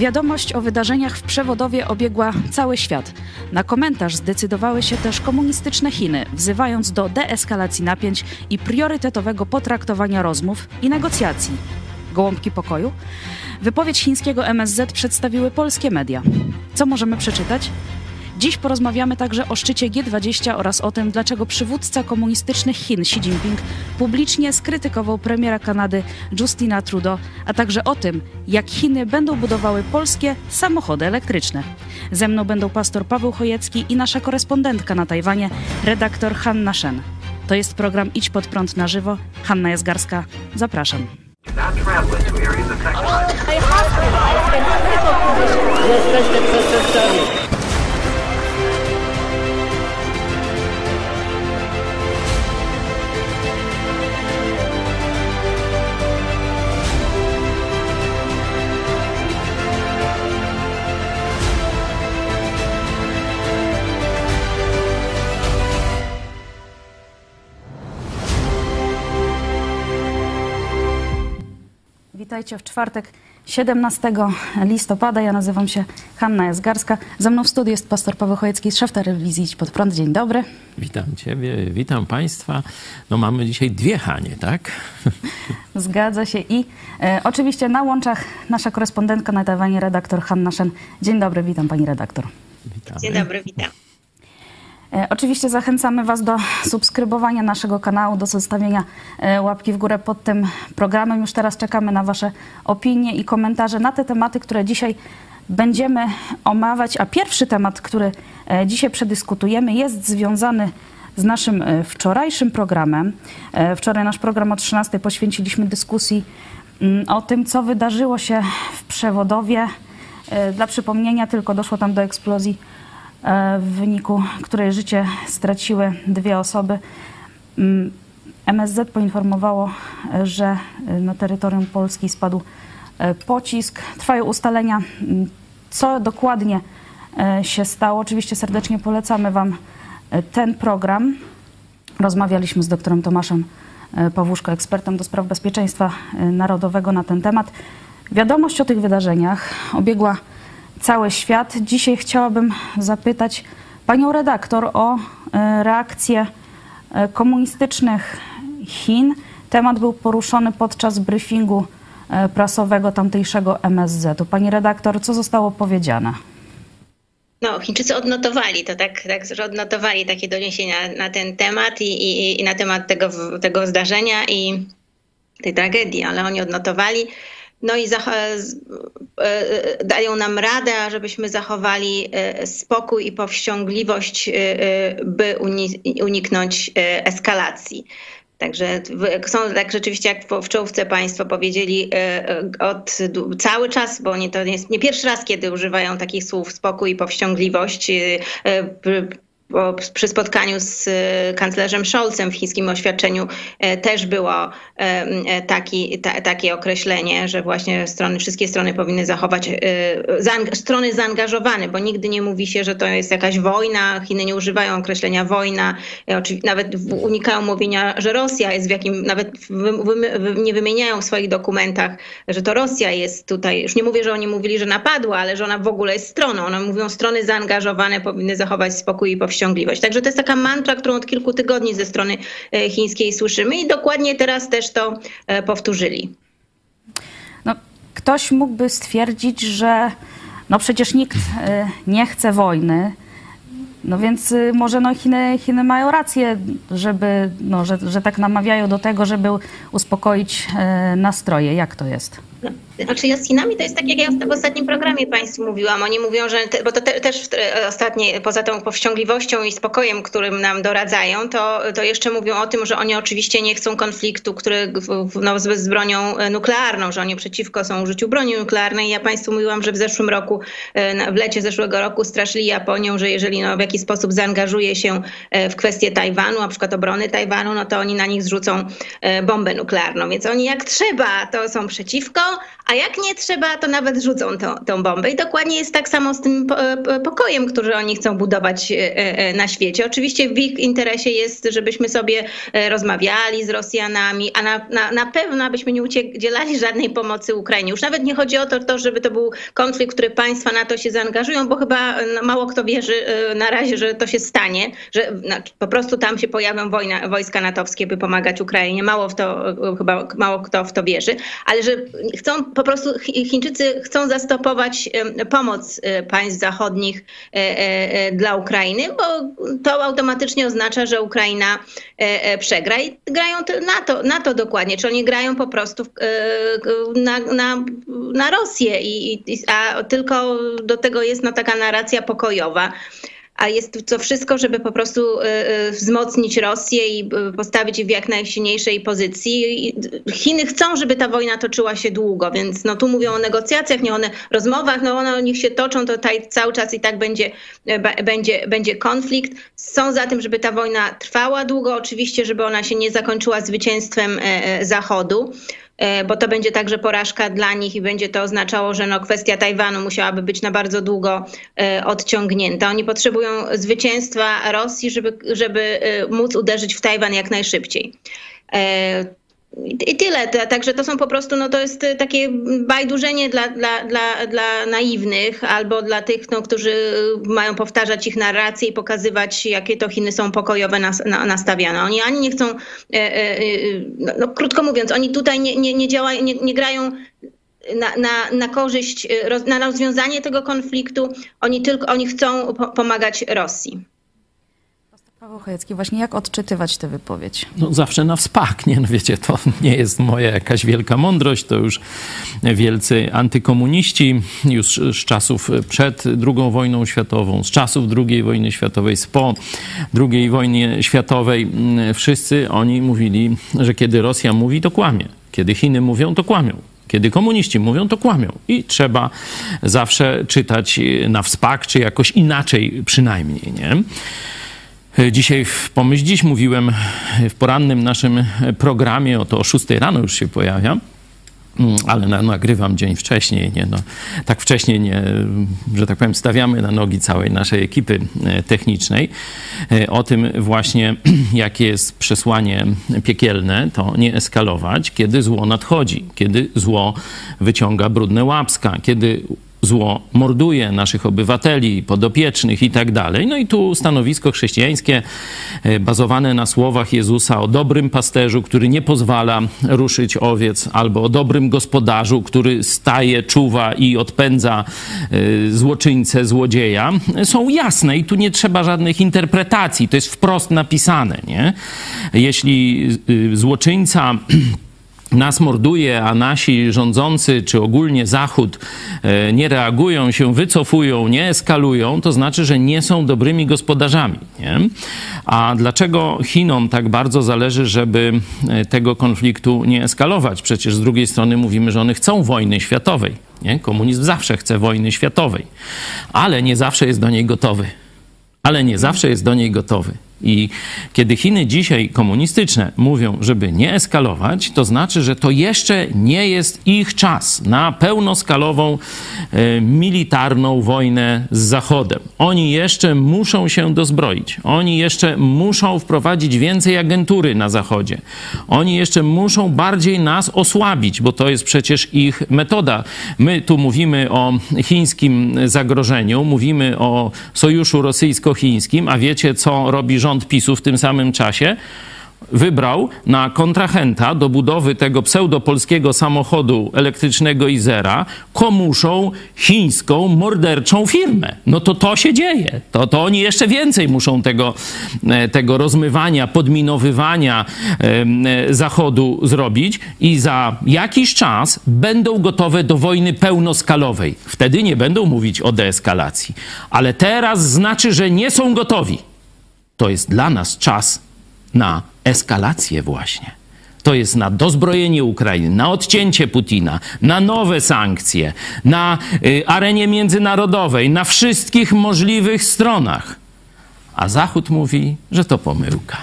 Wiadomość o wydarzeniach w przewodowie obiegła cały świat. Na komentarz zdecydowały się też komunistyczne Chiny, wzywając do deeskalacji napięć i priorytetowego potraktowania rozmów i negocjacji. Gołąbki pokoju? Wypowiedź chińskiego MSZ przedstawiły polskie media. Co możemy przeczytać? Dziś porozmawiamy także o szczycie G20 oraz o tym, dlaczego przywódca komunistycznych Chin Xi Jinping publicznie skrytykował premiera Kanady Justina Trudeau, a także o tym, jak Chiny będą budowały polskie samochody elektryczne. Ze mną będą pastor Paweł Chojecki i nasza korespondentka na Tajwanie, redaktor Hanna Shen. To jest program Idź pod prąd na żywo. Hanna Jazgarska, zapraszam. Jesteście przestępcami. Witajcie w czwartek 17 listopada. Ja nazywam się Hanna Jazgarska. Ze mną w studiu jest pastor Paweł Chojecki, szef telewizji Idź Pod Prąd. Dzień dobry. Witam Ciebie, witam Państwa. No mamy dzisiaj dwie Hanie, tak? Zgadza się i e, oczywiście na łączach nasza korespondentka na Tajwanie, redaktor Hanna Szen. Dzień dobry, witam Pani redaktor. Witamy. Dzień dobry, witam. E, oczywiście zachęcamy Was do subskrybowania naszego kanału, do zostawienia e, łapki w górę pod tym programem. Już teraz czekamy na Wasze opinie i komentarze na te tematy, które dzisiaj będziemy omawiać. A pierwszy temat, który e, dzisiaj przedyskutujemy, jest związany z naszym wczorajszym programem. Wczoraj nasz program o 13 poświęciliśmy dyskusji mm, o tym, co wydarzyło się w przewodowie. Dla przypomnienia, tylko doszło tam do eksplozji w wyniku której życie straciły dwie osoby. MSZ mm, poinformowało, że na terytorium Polski spadł e, pocisk. Trwają ustalenia, mm, co dokładnie e, się stało. Oczywiście serdecznie polecamy Wam ten program. Rozmawialiśmy z doktorem Tomaszem Pawłuszko, ekspertem do spraw bezpieczeństwa narodowego na ten temat. Wiadomość o tych wydarzeniach obiegła cały świat. Dzisiaj chciałabym zapytać panią redaktor o e, reakcję e, komunistycznych Chin. Temat był poruszony podczas briefingu e, prasowego tamtejszego MSZ-u. Pani redaktor, co zostało powiedziane? No, Chińczycy odnotowali to, tak, tak że odnotowali takie doniesienia na ten temat i, i, i na temat tego, tego zdarzenia i tej tragedii, ale oni odnotowali. No i e, e, dają nam radę, żebyśmy zachowali e, spokój i powściągliwość, by uniknąć eskalacji. Także są tak rzeczywiście, jak w czołówce Państwo powiedzieli, od cały czas, bo nie, to jest nie pierwszy raz, kiedy używają takich słów spokój i powściągliwość przy spotkaniu z e, kanclerzem Scholzem w chińskim oświadczeniu e, też było e, taki, ta, takie określenie, że właśnie strony, wszystkie strony powinny zachować zaang strony zaangażowane, bo nigdy nie mówi się, że to jest jakaś wojna. Chiny nie używają określenia wojna, nawet unikają mówienia, że Rosja jest w jakim, nawet nie wymieniają w swoich dokumentach, że to Rosja jest tutaj. Już nie mówię, że oni mówili, że napadła, ale że ona w ogóle jest stroną. One mówią, strony zaangażowane powinny zachować spokój i powściągliwość powściągliwość. Także to jest taka mantra, którą od kilku tygodni ze strony e, chińskiej słyszymy i dokładnie teraz też to e, powtórzyli. No, ktoś mógłby stwierdzić, że no przecież nikt e, nie chce wojny. No więc może no Chiny, Chiny mają rację, żeby, no, że, że tak namawiają do tego, żeby uspokoić nastroje. Jak to jest? Znaczy Chinami to jest tak, jak ja w ostatnim programie Państwu mówiłam. Oni mówią, że, te, bo to te, też ostatnie, poza tą powściągliwością i spokojem, którym nam doradzają, to, to jeszcze mówią o tym, że oni oczywiście nie chcą konfliktu, który no, z, z bronią e, nuklearną, że oni przeciwko są użyciu broni nuklearnej. Ja Państwu mówiłam, że w zeszłym roku, e, w lecie zeszłego roku straszyli Japonią, że jeżeli no, w jakiś sposób zaangażuje się e, w kwestię Tajwanu, na przykład obrony Tajwanu, no to oni na nich zrzucą bombę nuklearną. Więc oni jak trzeba, to są przeciwko, a jak nie trzeba, to nawet rzucą tą, tą bombę. I dokładnie jest tak samo z tym pokojem, który oni chcą budować na świecie. Oczywiście w ich interesie jest, żebyśmy sobie rozmawiali z Rosjanami, a na, na, na pewno abyśmy nie udzielali żadnej pomocy Ukrainie. Już nawet nie chodzi o to, to, żeby to był konflikt, który państwa na to się zaangażują, bo chyba no, mało kto wierzy na razie, że to się stanie, że po prostu tam się pojawią wojna, wojska natowskie, by pomagać Ukrainie. Mało w to, chyba mało kto w to wierzy, ale że chcą po prostu Chińczycy chcą zastopować pomoc e, państw zachodnich e, e, dla Ukrainy, bo to automatycznie oznacza, że Ukraina przegra. I grają na to, na to dokładnie, czy oni grają po prostu na, na, na Rosję, i, a tylko do tego jest no, taka narracja pokojowa a jest to wszystko, żeby po prostu y, y, wzmocnić Rosję i y, postawić je w jak najsilniejszej pozycji. Chiny chcą, żeby ta wojna toczyła się długo, więc no tu mówią o negocjacjach, nie o rozmowach, no one niech się toczą, to cały czas i tak będzie, będzie, będzie konflikt. Są za tym, żeby ta wojna trwała długo, oczywiście, żeby ona się nie zakończyła zwycięstwem e, e, Zachodu. E, bo to będzie także porażka dla nich i będzie to oznaczało, że no kwestia Tajwanu musiałaby być na bardzo długo e, odciągnięta. Oni potrzebują zwycięstwa Rosji, żeby, żeby e, móc uderzyć w Tajwan jak najszybciej. I tyle. Także to są po prostu, no to jest takie bajdurzenie dla, dla, dla, dla naiwnych albo dla tych, no, którzy mają powtarzać ich narracje i pokazywać, jakie to Chiny są pokojowe nas, na, nastawiane. Oni ani nie chcą, e, e, e, no, no, krótko mówiąc, oni tutaj nie, nie, nie działają, nie, nie grają na, na, na korzyść, na rozwiązanie tego konfliktu. Oni tylko, oni chcą po, pomagać Rosji. Paweł Chojecki, właśnie jak odczytywać tę wypowiedź? No zawsze na wspak, nie? No wiecie, to nie jest moja jakaś wielka mądrość, to już wielcy antykomuniści już z czasów przed II wojną światową, z czasów II wojny światowej, z po II wojnie światowej, mm, wszyscy oni mówili, że kiedy Rosja mówi, to kłamie. Kiedy Chiny mówią, to kłamią. Kiedy komuniści mówią, to kłamią. I trzeba zawsze czytać na wspak, czy jakoś inaczej przynajmniej, nie? E, dzisiaj w Pomyśl Dziś mówiłem w porannym naszym programie, oto o 6 rano już się pojawia, mm, ale na, nagrywam dzień wcześniej, nie, no, tak wcześniej nie, że tak powiem, stawiamy na nogi całej naszej ekipy e, technicznej. E, o tym właśnie, jakie jest przesłanie piekielne, to nie eskalować, kiedy zło nadchodzi, kiedy zło wyciąga brudne łapska, kiedy zło morduje naszych obywateli, podopiecznych i tak dalej. No i tu stanowisko chrześcijańskie e, bazowane na słowach Jezusa o dobrym pasterzu, który nie pozwala ruszyć owiec, albo o dobrym gospodarzu, który staje, czuwa i odpędza e, złoczyńcę, złodzieja, są jasne i tu nie trzeba żadnych interpretacji. To jest wprost napisane, nie? Jeśli e, złoczyńca nas morduje, a nasi rządzący, czy ogólnie Zachód e, nie reagują, się wycofują, nie eskalują, to znaczy, że nie są dobrymi gospodarzami. Nie? A dlaczego Chinom tak bardzo zależy, żeby e, tego konfliktu nie eskalować? Przecież z drugiej strony mówimy, że one chcą wojny światowej. Nie? Komunizm zawsze chce wojny światowej, ale nie zawsze jest do niej gotowy. Ale nie zawsze jest do niej gotowy. I kiedy Chiny dzisiaj komunistyczne mówią, żeby nie eskalować, to znaczy, że to jeszcze nie jest ich czas na pełnoskalową e, militarną wojnę z Zachodem. Oni jeszcze muszą się dozbroić. Oni jeszcze muszą wprowadzić więcej agentury na Zachodzie. Oni jeszcze muszą bardziej nas osłabić, bo to jest przecież ich metoda. My tu mówimy o chińskim zagrożeniu, mówimy o sojuszu rosyjsko-chińskim, a wiecie, co robi rząd rząd PiSu w tym samym czasie wybrał na kontrahenta do budowy tego pseudopolskiego samochodu elektrycznego Izera komuszą chińską morderczą firmę. No to to się dzieje. To, to oni jeszcze więcej muszą tego, e, tego rozmywania, podminowywania e, Zachodu zrobić i za jakiś czas będą gotowe do wojny pełnoskalowej. Wtedy nie będą mówić o deeskalacji. Ale teraz znaczy, że nie są gotowi to jest dla nas czas na eskalację właśnie. To jest na dozbrojenie Ukrainy, na odcięcie Putina, na nowe sankcje, na y, arenie międzynarodowej, na wszystkich możliwych stronach. A Zachód mówi, że to pomyłka.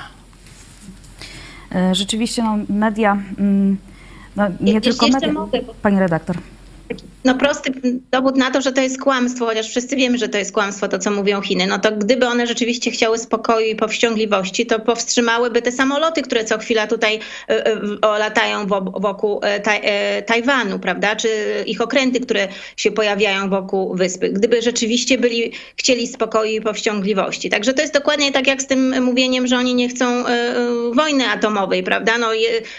E, rzeczywiście no, media. Mm No, nie Je- tylko media. mogę, bo- Pani redaktor. No prosty dowód na to, że to jest kłamstwo, chociaż wszyscy wiemy, że to jest kłamstwo, to co mówią Chiny. No to gdyby one rzeczywiście chciały spokoju i powściągliwości, to powstrzymałyby te samoloty, które co chwila tutaj e, e, latają wo- wokół e, taj, Tajwanu, prawda? Czy ich okręty, które się pojawiają wokół wyspy. Gdyby rzeczywiście byli, chcieli spokoju i powściągliwości. Także to jest dokładnie tak jak z tym mówieniem, że oni nie chcą wojny atomowej, prawda? No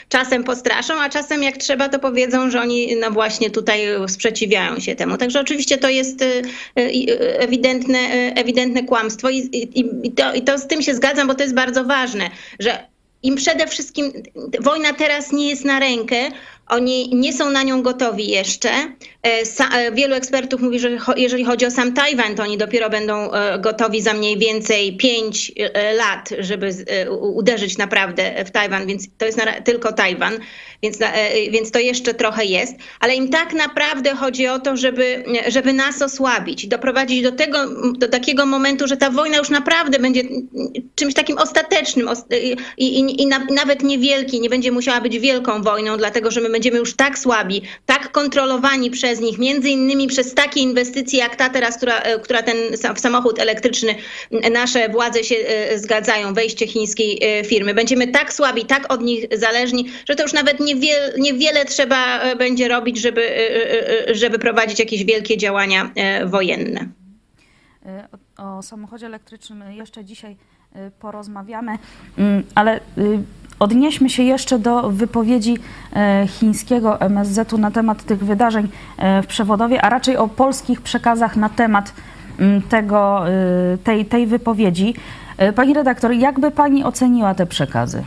czasem postraszą, a czasem jak trzeba, to powiedzą, że oni no właśnie tutaj sprzeciwiają się temu. Także oczywiście to jest e, e, ewidentne, e, ewidentne kłamstwo i, i, i, to, i to z tym się zgadzam, bo to jest bardzo ważne, że im przede wszystkim wojna teraz nie jest na rękę, oni nie są na nią gotowi jeszcze. E, e, wielu ekspertów mówi, że jeżeli chodzi o sam Tajwan, to oni dopiero będą e, gotowi za mniej więcej 5 lat, żeby uderzyć naprawdę w Tajwan, więc to jest tylko Tajwan, więc, więc to jeszcze trochę jest. Ale im tak naprawdę chodzi o to, żeby, żeby nas osłabić, doprowadzić do tego, do takiego momentu, że ta wojna już naprawdę będzie czymś takim ostatecznym os- i, i, i na, nawet niewielki, nie będzie musiała być wielką wojną, dlatego że my będziemy już tak słabi, tak kontrolowani przez nich, między innymi przez takie inwestycje jak ta teraz, która, e, która ten samochód elektryczny nasze władze się e, zgadzają, wejście chińskiej e, firmy. Będziemy tak słabi, tak od nich zależni, że to już nawet niewiele, niewiele trzeba będzie robić, żeby, żeby prowadzić jakieś wielkie działania wojenne. O, samochodzie elektrycznym jeszcze dzisiaj porozmawiamy, Mm, ale y, odnieśmy się jeszcze do wypowiedzi e, chińskiego MSZ-u na temat tych wydarzeń e, w Przewodowie, a raczej o polskich przekazach na temat mm, tego, y, tej, tej wypowiedzi. E, Pani redaktor, jakby Pani oceniła te przekazy?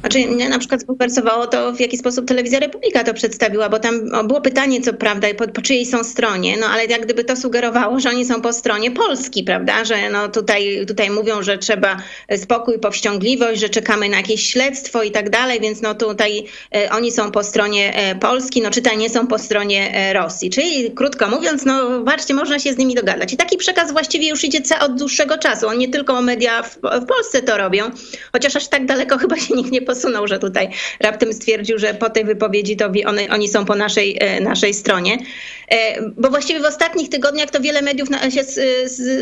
Znaczy, mnie na przykład zbulwersowało to, w jaki sposób Telewizja Republika to przedstawiła, bo tam było pytanie, co prawda, po, po czyjej są stronie, no ale jak gdyby to sugerowało, że oni są po stronie Polski, prawda, że no tutaj, tutaj mówią, że trzeba spokój, powściągliwość, że czekamy na jakieś śledztwo i tak dalej, więc no tutaj e, oni są po stronie e, Polski, no czytaj, nie są po stronie e, Rosji. Czyli krótko mówiąc, no zobaczcie, można się z nimi dogadać. I taki przekaz właściwie już idzie od dłuższego czasu. On nie tylko media w, w Polsce to robią, chociaż aż tak daleko chyba się nikt nie posunął, że tutaj raptem stwierdził, że po tej wypowiedzi to one, oni są po naszej, e, naszej stronie. E, Bo właściwie w ostatnich tygodniach to wiele mediów się s-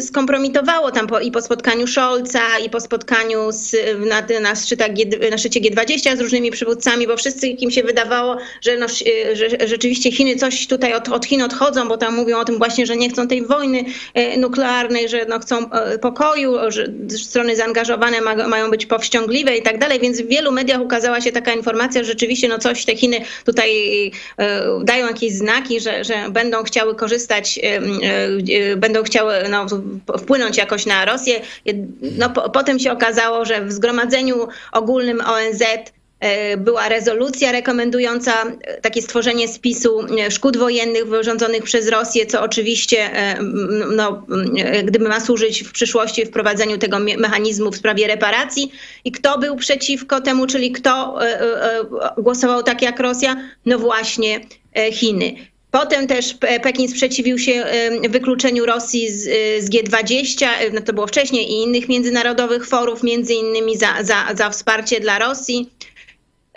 skompromitowało tam po, i po spotkaniu Scholza, i po spotkaniu z, na, na, szczytach G, na szczycie G20 z różnymi przywódcami, bo wszyscy im się wydawało, że, no, że rzeczywiście Chiny coś tutaj od, od Chin odchodzą, bo tam mówią o tym właśnie, że nie chcą tej wojny e, nuklearnej, że no, chcą e, pokoju, że strony zaangażowane ma, mają być powściągliwe i tak dalej, więc wielu mediach ukazała się taka informacja, że rzeczywiście no coś te Chiny tutaj e, dają jakieś znaki, że, że będą chciały korzystać, e, e, będą chciały no, wpłynąć jakoś na Rosję. No, po, potem się okazało, że w zgromadzeniu ogólnym ONZ była rezolucja rekomendująca e, takie stworzenie spisu e, szkód wojennych wyrządzonych przez Rosję, co oczywiście e, no, e, gdyby ma służyć w przyszłości wprowadzeniu tego me- mechanizmu w sprawie reparacji. I kto był przeciwko temu, czyli kto e, e, e, głosował tak jak Rosja? No właśnie e, Chiny. Potem też Pe- Pekin sprzeciwił się wykluczeniu Rosji z, z G20, y, no to było wcześniej, i innych międzynarodowych forów, między innymi za, za, za wsparcie dla Rosji.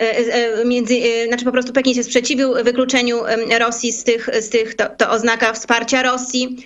E, e, Między, e, znaczy po prostu Pekin się sprzeciwił wykluczeniu Rosji z tych, z tych to, to oznaka wsparcia Rosji.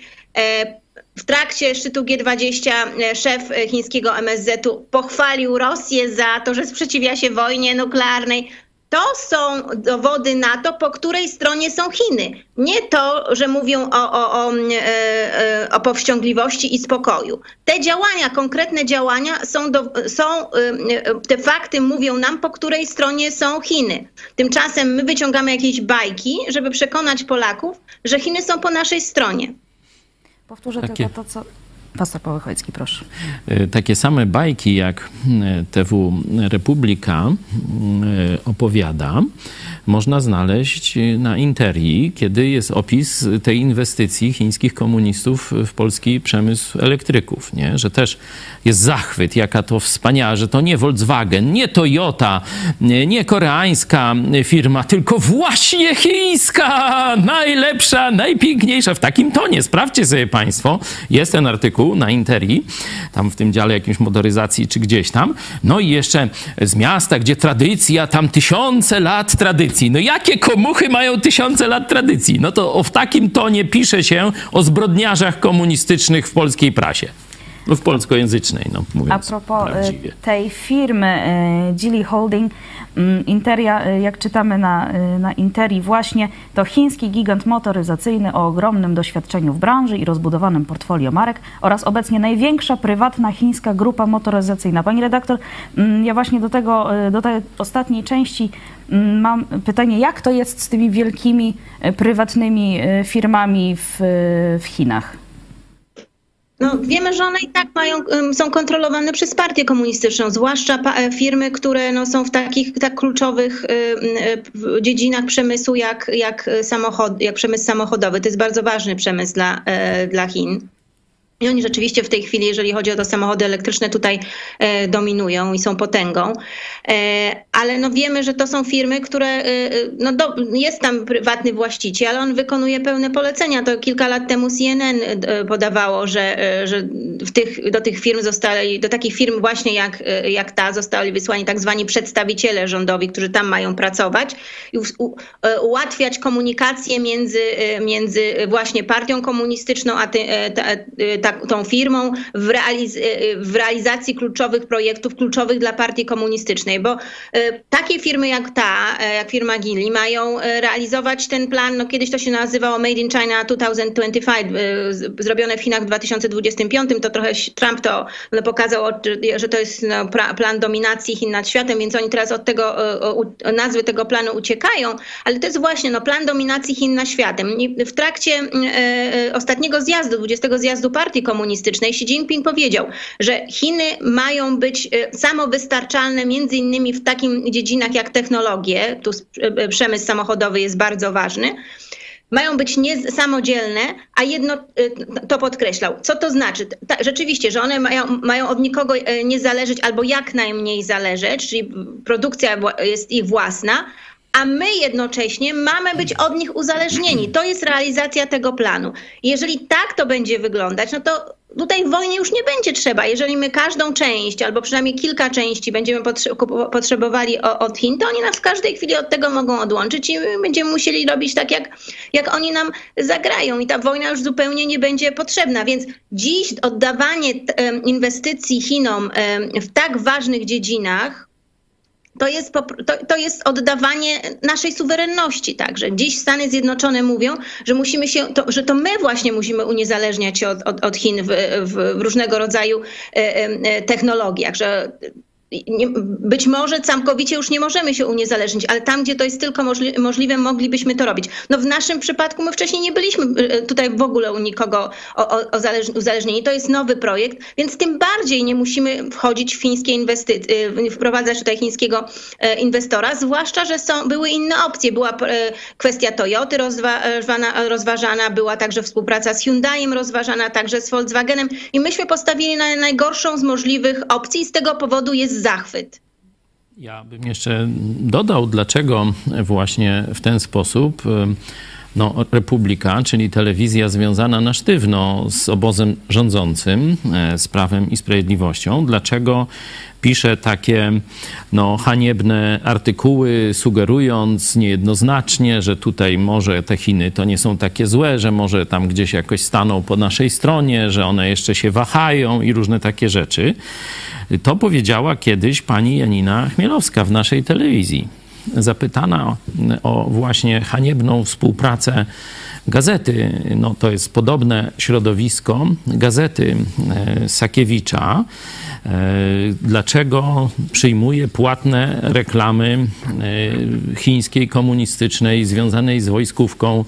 W trakcie szczytu G20 e, szef chińskiego MSZ-u pochwalił Rosję za to, że sprzeciwia się wojnie nuklearnej. To są dowody na to, po której stronie są Chiny. Nie to, że mówią o, o, o, e, e, o powściągliwości i spokoju. Te działania, konkretne działania są, do, są e, te fakty mówią nam, po której stronie są Chiny. Tymczasem my wyciągamy jakieś bajki, żeby przekonać Polaków, że Chiny są po naszej stronie. Powtórzę Takie- tylko to, co... Pastor Paweł Chojecki, proszę. E, takie same bajki, jak e, TW Republika e, opowiada, można znaleźć na Interii, kiedy jest opis tej inwestycji chińskich komunistów w polski przemysł elektryków, nie? że też jest zachwyt, jaka to wspaniała, że to nie Volkswagen, nie Toyota, nie, nie koreańska firma, tylko właśnie chińska, najlepsza, najpiękniejsza, w takim tonie. Sprawdźcie sobie Państwo, jest ten artykuł, Na Interii, tam w tym dziale jakimś motoryzacji czy gdzieś tam. No i jeszcze z miasta, gdzie tradycja, tam tysiące lat tradycji. No jakie komuchy mają tysiące lat tradycji? No to w takim tonie pisze się o zbrodniarzach komunistycznych w polskiej prasie. No w polskojęzycznej, no mówiąc A propos y, prawdziwie. tej firmy y, Geely Holding, mm, Interia, y, jak czytamy na, na Interi właśnie, to chiński gigant motoryzacyjny o ogromnym doświadczeniu w branży i rozbudowanym portfolio marek oraz obecnie największa prywatna chińska grupa motoryzacyjna. Pani redaktor, mm, ja właśnie do tego, do tej ostatniej części mm, mam pytanie, jak to jest z tymi wielkimi prywatnymi firmami w, w Chinach? No, wiemy, że one i tak mają, są kontrolowane przez partię komunistyczną, zwłaszcza e, firmy, które no, są w takich tak kluczowych y, y, w dziedzinach przemysłu jak, jak, samochod, jak przemysł samochodowy. To jest bardzo ważny przemysł dla, e, dla Chin. I oni rzeczywiście w tej chwili, jeżeli chodzi o to samochody elektryczne, tutaj e, dominują i są potęgą. E, ale no wiemy, że to są firmy, które, e, no do, jest tam prywatny właściciel, ale on wykonuje pełne polecenia. To kilka lat temu CNN podawało, że, że w tych, do tych firm zostali, do takich firm właśnie jak, jak ta zostali wysłani tak zwani przedstawiciele rządowi, którzy tam mają pracować i u, ułatwiać komunikację między, między właśnie partią komunistyczną a ty, ta, ta, tą firmą w, realiz w realizacji kluczowych projektów, kluczowych dla partii komunistycznej, bo e, takie firmy jak ta, jak firma Gili mają realizować ten plan, no kiedyś to się nazywało Made in China 2025, e, z- zrobione w Chinach w 2025, to trochę Trump to no, pokazał, że to jest no, plan dominacji Chin nad światem, więc oni teraz od tego, nazwy tego planu uciekają, ale to jest właśnie no, plan dominacji Chin nad światem. W trakcie ostatniego zjazdu, 20 zjazdu partii komunistycznej, Xi Jinping powiedział, że Chiny mają być e, samowystarczalne między innymi w takim dziedzinach jak technologie, tu s- e, przemysł samochodowy jest bardzo ważny, mają być niesamodzielne, a jedno to podkreślał. Co to znaczy? Ta, rzeczywiście, że one mają, mają od nikogo e, nie zależeć albo jak najmniej zależeć, czyli produkcja jest ich własna, a my jednocześnie mamy być od nich uzależnieni. To jest realizacja tego planu. Jeżeli tak to będzie wyglądać, no to tutaj wojny już nie będzie trzeba. Jeżeli my każdą część, albo przynajmniej kilka części będziemy potrzebowali od Chin, to oni nas w każdej chwili od tego mogą odłączyć i my będziemy musieli robić tak, jak, jak oni nam zagrają i ta wojna już zupełnie nie będzie potrzebna. Więc dziś oddawanie inwestycji Chinom w tak ważnych dziedzinach, to jest, to, to jest oddawanie naszej suwerenności także. Dziś Stany Zjednoczone mówią, że musimy się, to, że to my właśnie musimy uniezależniać się od, od, od Chin w, w, różnego rodzaju e, e, technologiach, że być może całkowicie już nie możemy się uniezależnić, ale tam, gdzie to jest tylko możli, możliwe, moglibyśmy to robić. No w naszym przypadku my wcześniej nie byliśmy e, tutaj w ogóle u nikogo uzależnieni. To jest nowy projekt, więc tym bardziej nie musimy wchodzić w chińskie inwestycje, wprowadzać tutaj chińskiego e, inwestora, zwłaszcza, że są, były inne opcje. Była e, kwestia Toyoty rozważana, rozważana, była także współpraca z Hyundaiem rozważana, także z Volkswagenem i myśmy postawili na najgorszą z możliwych opcji i z tego powodu jest zachwyt. Ja bym jeszcze dodał, dlaczego właśnie w ten sposób no, Republika, czyli telewizja związana na sztywno z obozem rządzącym, e, z Prawem i Sprawiedliwością, dlaczego pisze takie no, haniebne artykuły, sugerując niejednoznacznie, że tutaj może te Chiny to nie są takie złe, że może tam gdzieś jakoś staną po naszej stronie, że one jeszcze się wahają i różne takie rzeczy. To powiedziała kiedyś pani Janina Chmielowska w naszej telewizji. Zapytana o właśnie haniebną współpracę gazety, no to jest podobne środowisko, gazety e, Sakiewicza, e, dlaczego przyjmuje płatne reklamy e, chińskiej komunistycznej związanej z wojskówką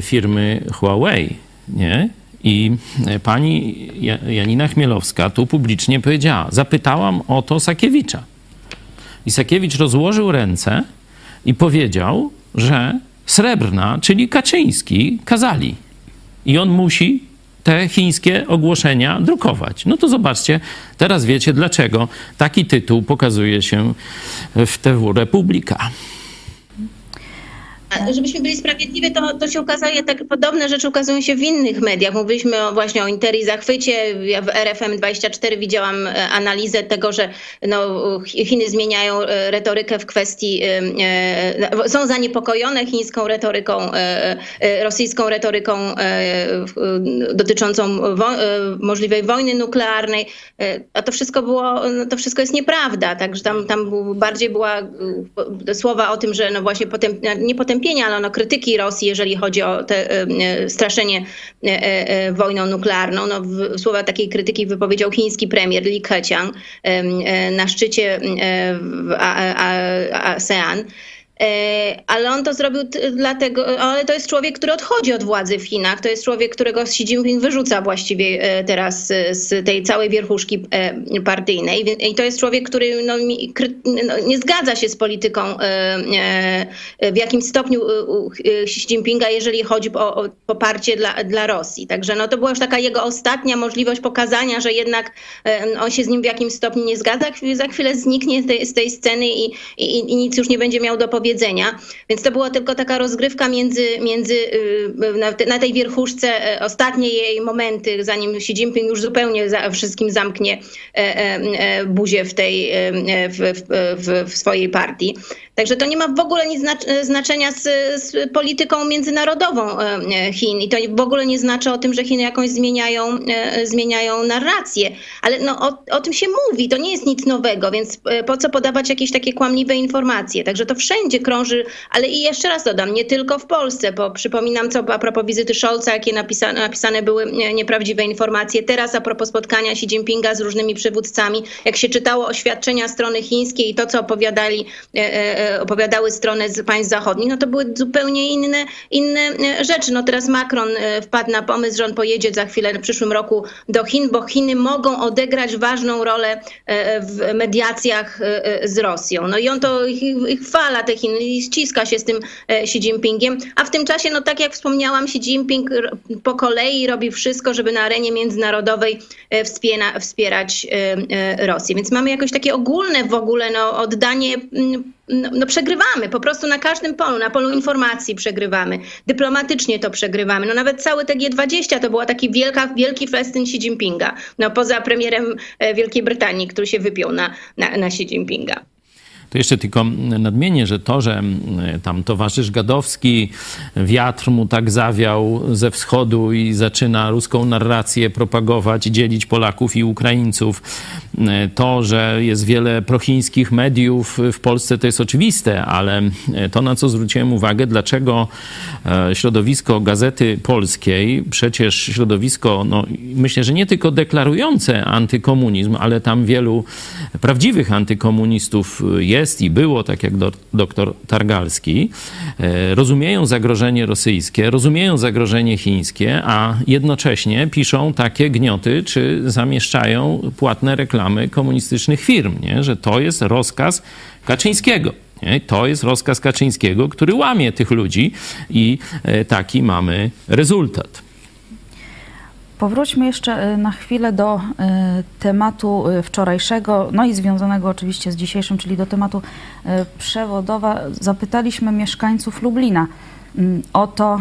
firmy Huawei, nie? I pani Janina Chmielowska tu publicznie powiedziała, zapytałam o to Sakiewicza. I Sakiewicz rozłożył ręce i powiedział, że Srebrna, czyli Kaczyński, kazali. I on musi te chińskie ogłoszenia drukować. No to zobaczcie, teraz wiecie, dlaczego taki tytuł pokazuje się w TW Republika. Żebyśmy byli sprawiedliwi, to, to się ukazuje, tak podobne rzeczy ukazują się w innych mediach. Mówiliśmy o, właśnie o Interi zachwycie. Ja w RFM24 widziałam e, analizę tego, że no, Chiny zmieniają e, retorykę w kwestii, e, są zaniepokojone chińską retoryką, rosyjską retoryką dotyczącą wo, możliwej wojny nuklearnej. A to wszystko było, no, to wszystko jest nieprawda. Także tam, tam bardziej była słowa o tym, że no właśnie potem, nie ale no krytyki Rosji, jeżeli chodzi o te, e, e, straszenie e, wojną nuklearną. No, słowa takiej krytyki wypowiedział chiński premier Li Keqiang na szczycie w ASEAN. E, Ale on to zrobił dlatego, ale to jest człowiek, który odchodzi od władzy w Chinach. To jest człowiek, którego Xi Jinping wyrzuca właściwie e, teraz z tej całej wierchuszki e, partyjnej. I to jest człowiek, który no, no, nie zgadza się z polityką w jakimś stopniu Xi Jinpinga, jeżeli chodzi o, poparcie dla, dla Rosji. Także no, to była już taka jego ostatnia możliwość pokazania, że jednak on się z nim w jakimś stopniu nie zgadza. Za chwilę zniknie z tej, z tej sceny i, i, i nic już nie będzie miał do powiedzenia. Więc to była tylko taka rozgrywka między, między y, na, te- na tej wierchuszce, e, ostatnie jej momenty, zanim Xi Jinping już zupełnie za, wszystkim zamknie e, e, buzię w, tej, w, w, w, swojej partii. Także to nie ma w ogóle nic znac- znaczenia z, z polityką międzynarodową Chin i to w ogóle nie znaczy o tym, że Chiny jakąś zmieniają, zmieniają narrację. Ale no, o, o tym się mówi, to nie jest nic nowego, więc po co podawać jakieś takie kłamliwe informacje? Także to wszędzie krąży, ale i jeszcze raz dodam, nie tylko w Polsce, bo przypominam co a propos wizyty Scholza, jakie napisa- napisane były e, nieprawdziwe informacje. Teraz a propos spotkania Xi Jinpinga z różnymi przywódcami, jak się czytało oświadczenia strony chińskiej i to, co opowiadali, e, e, opowiadały strony z państw zachodnich, no to były zupełnie inne, inne rzeczy. No teraz Macron wpadł na pomysł, że on pojedzie za chwilę w przyszłym roku do Chin, bo Chiny mogą odegrać ważną rolę w mediacjach z Rosją. No i on to ich, ich chwala te i ściska się z tym e, Xi Jinpingiem, a w tym czasie, no tak jak wspomniałam, Xi Jinping po kolei robi wszystko, żeby na arenie międzynarodowej e, wspiera, wspierać e, Rosję. Więc mamy jakoś takie ogólne w ogóle no, oddanie mm, no, no przegrywamy po prostu na każdym polu, na polu informacji przegrywamy, dyplomatycznie to przegrywamy. No nawet cały te G20 to była taki wielka, wielki festyn Xi Jinpinga, no poza premierem Wielkiej Brytanii, który się wypiął na, na, na Xi Jinpinga. To jeszcze tylko nadmienię, że to, że mm, tam towarzysz Gadowski, wiatr mu tak zawiał ze wschodu i zaczyna ruską narrację propagować, dzielić Polaków i Ukraińców, mm, to, że jest wiele prochińskich mediów w Polsce, to jest oczywiste, ale to, na co zwróciłem uwagę, dlaczego e, środowisko Gazety Polskiej, przecież środowisko, no, myślę, że nie tylko deklarujące antykomunizm, ale tam wielu prawdziwych antykomunistów jest i było, tak jak do, doktor Targalski, e, rozumieją zagrożenie rosyjskie, rozumieją zagrożenie chińskie, a jednocześnie piszą takie gnioty, czy zamieszczają płatne reklamy komunistycznych firm, nie? że to jest rozkaz Kaczyńskiego. Nie? To jest rozkaz Kaczyńskiego, który łamie tych ludzi i e, taki mamy rezultat. Powróćmy jeszcze y, na chwilę do y, tematu y, wczorajszego, no i związanego oczywiście z dzisiejszym, czyli do tematu przewodowa. Zapytaliśmy mieszkańców Lublina mm, o to,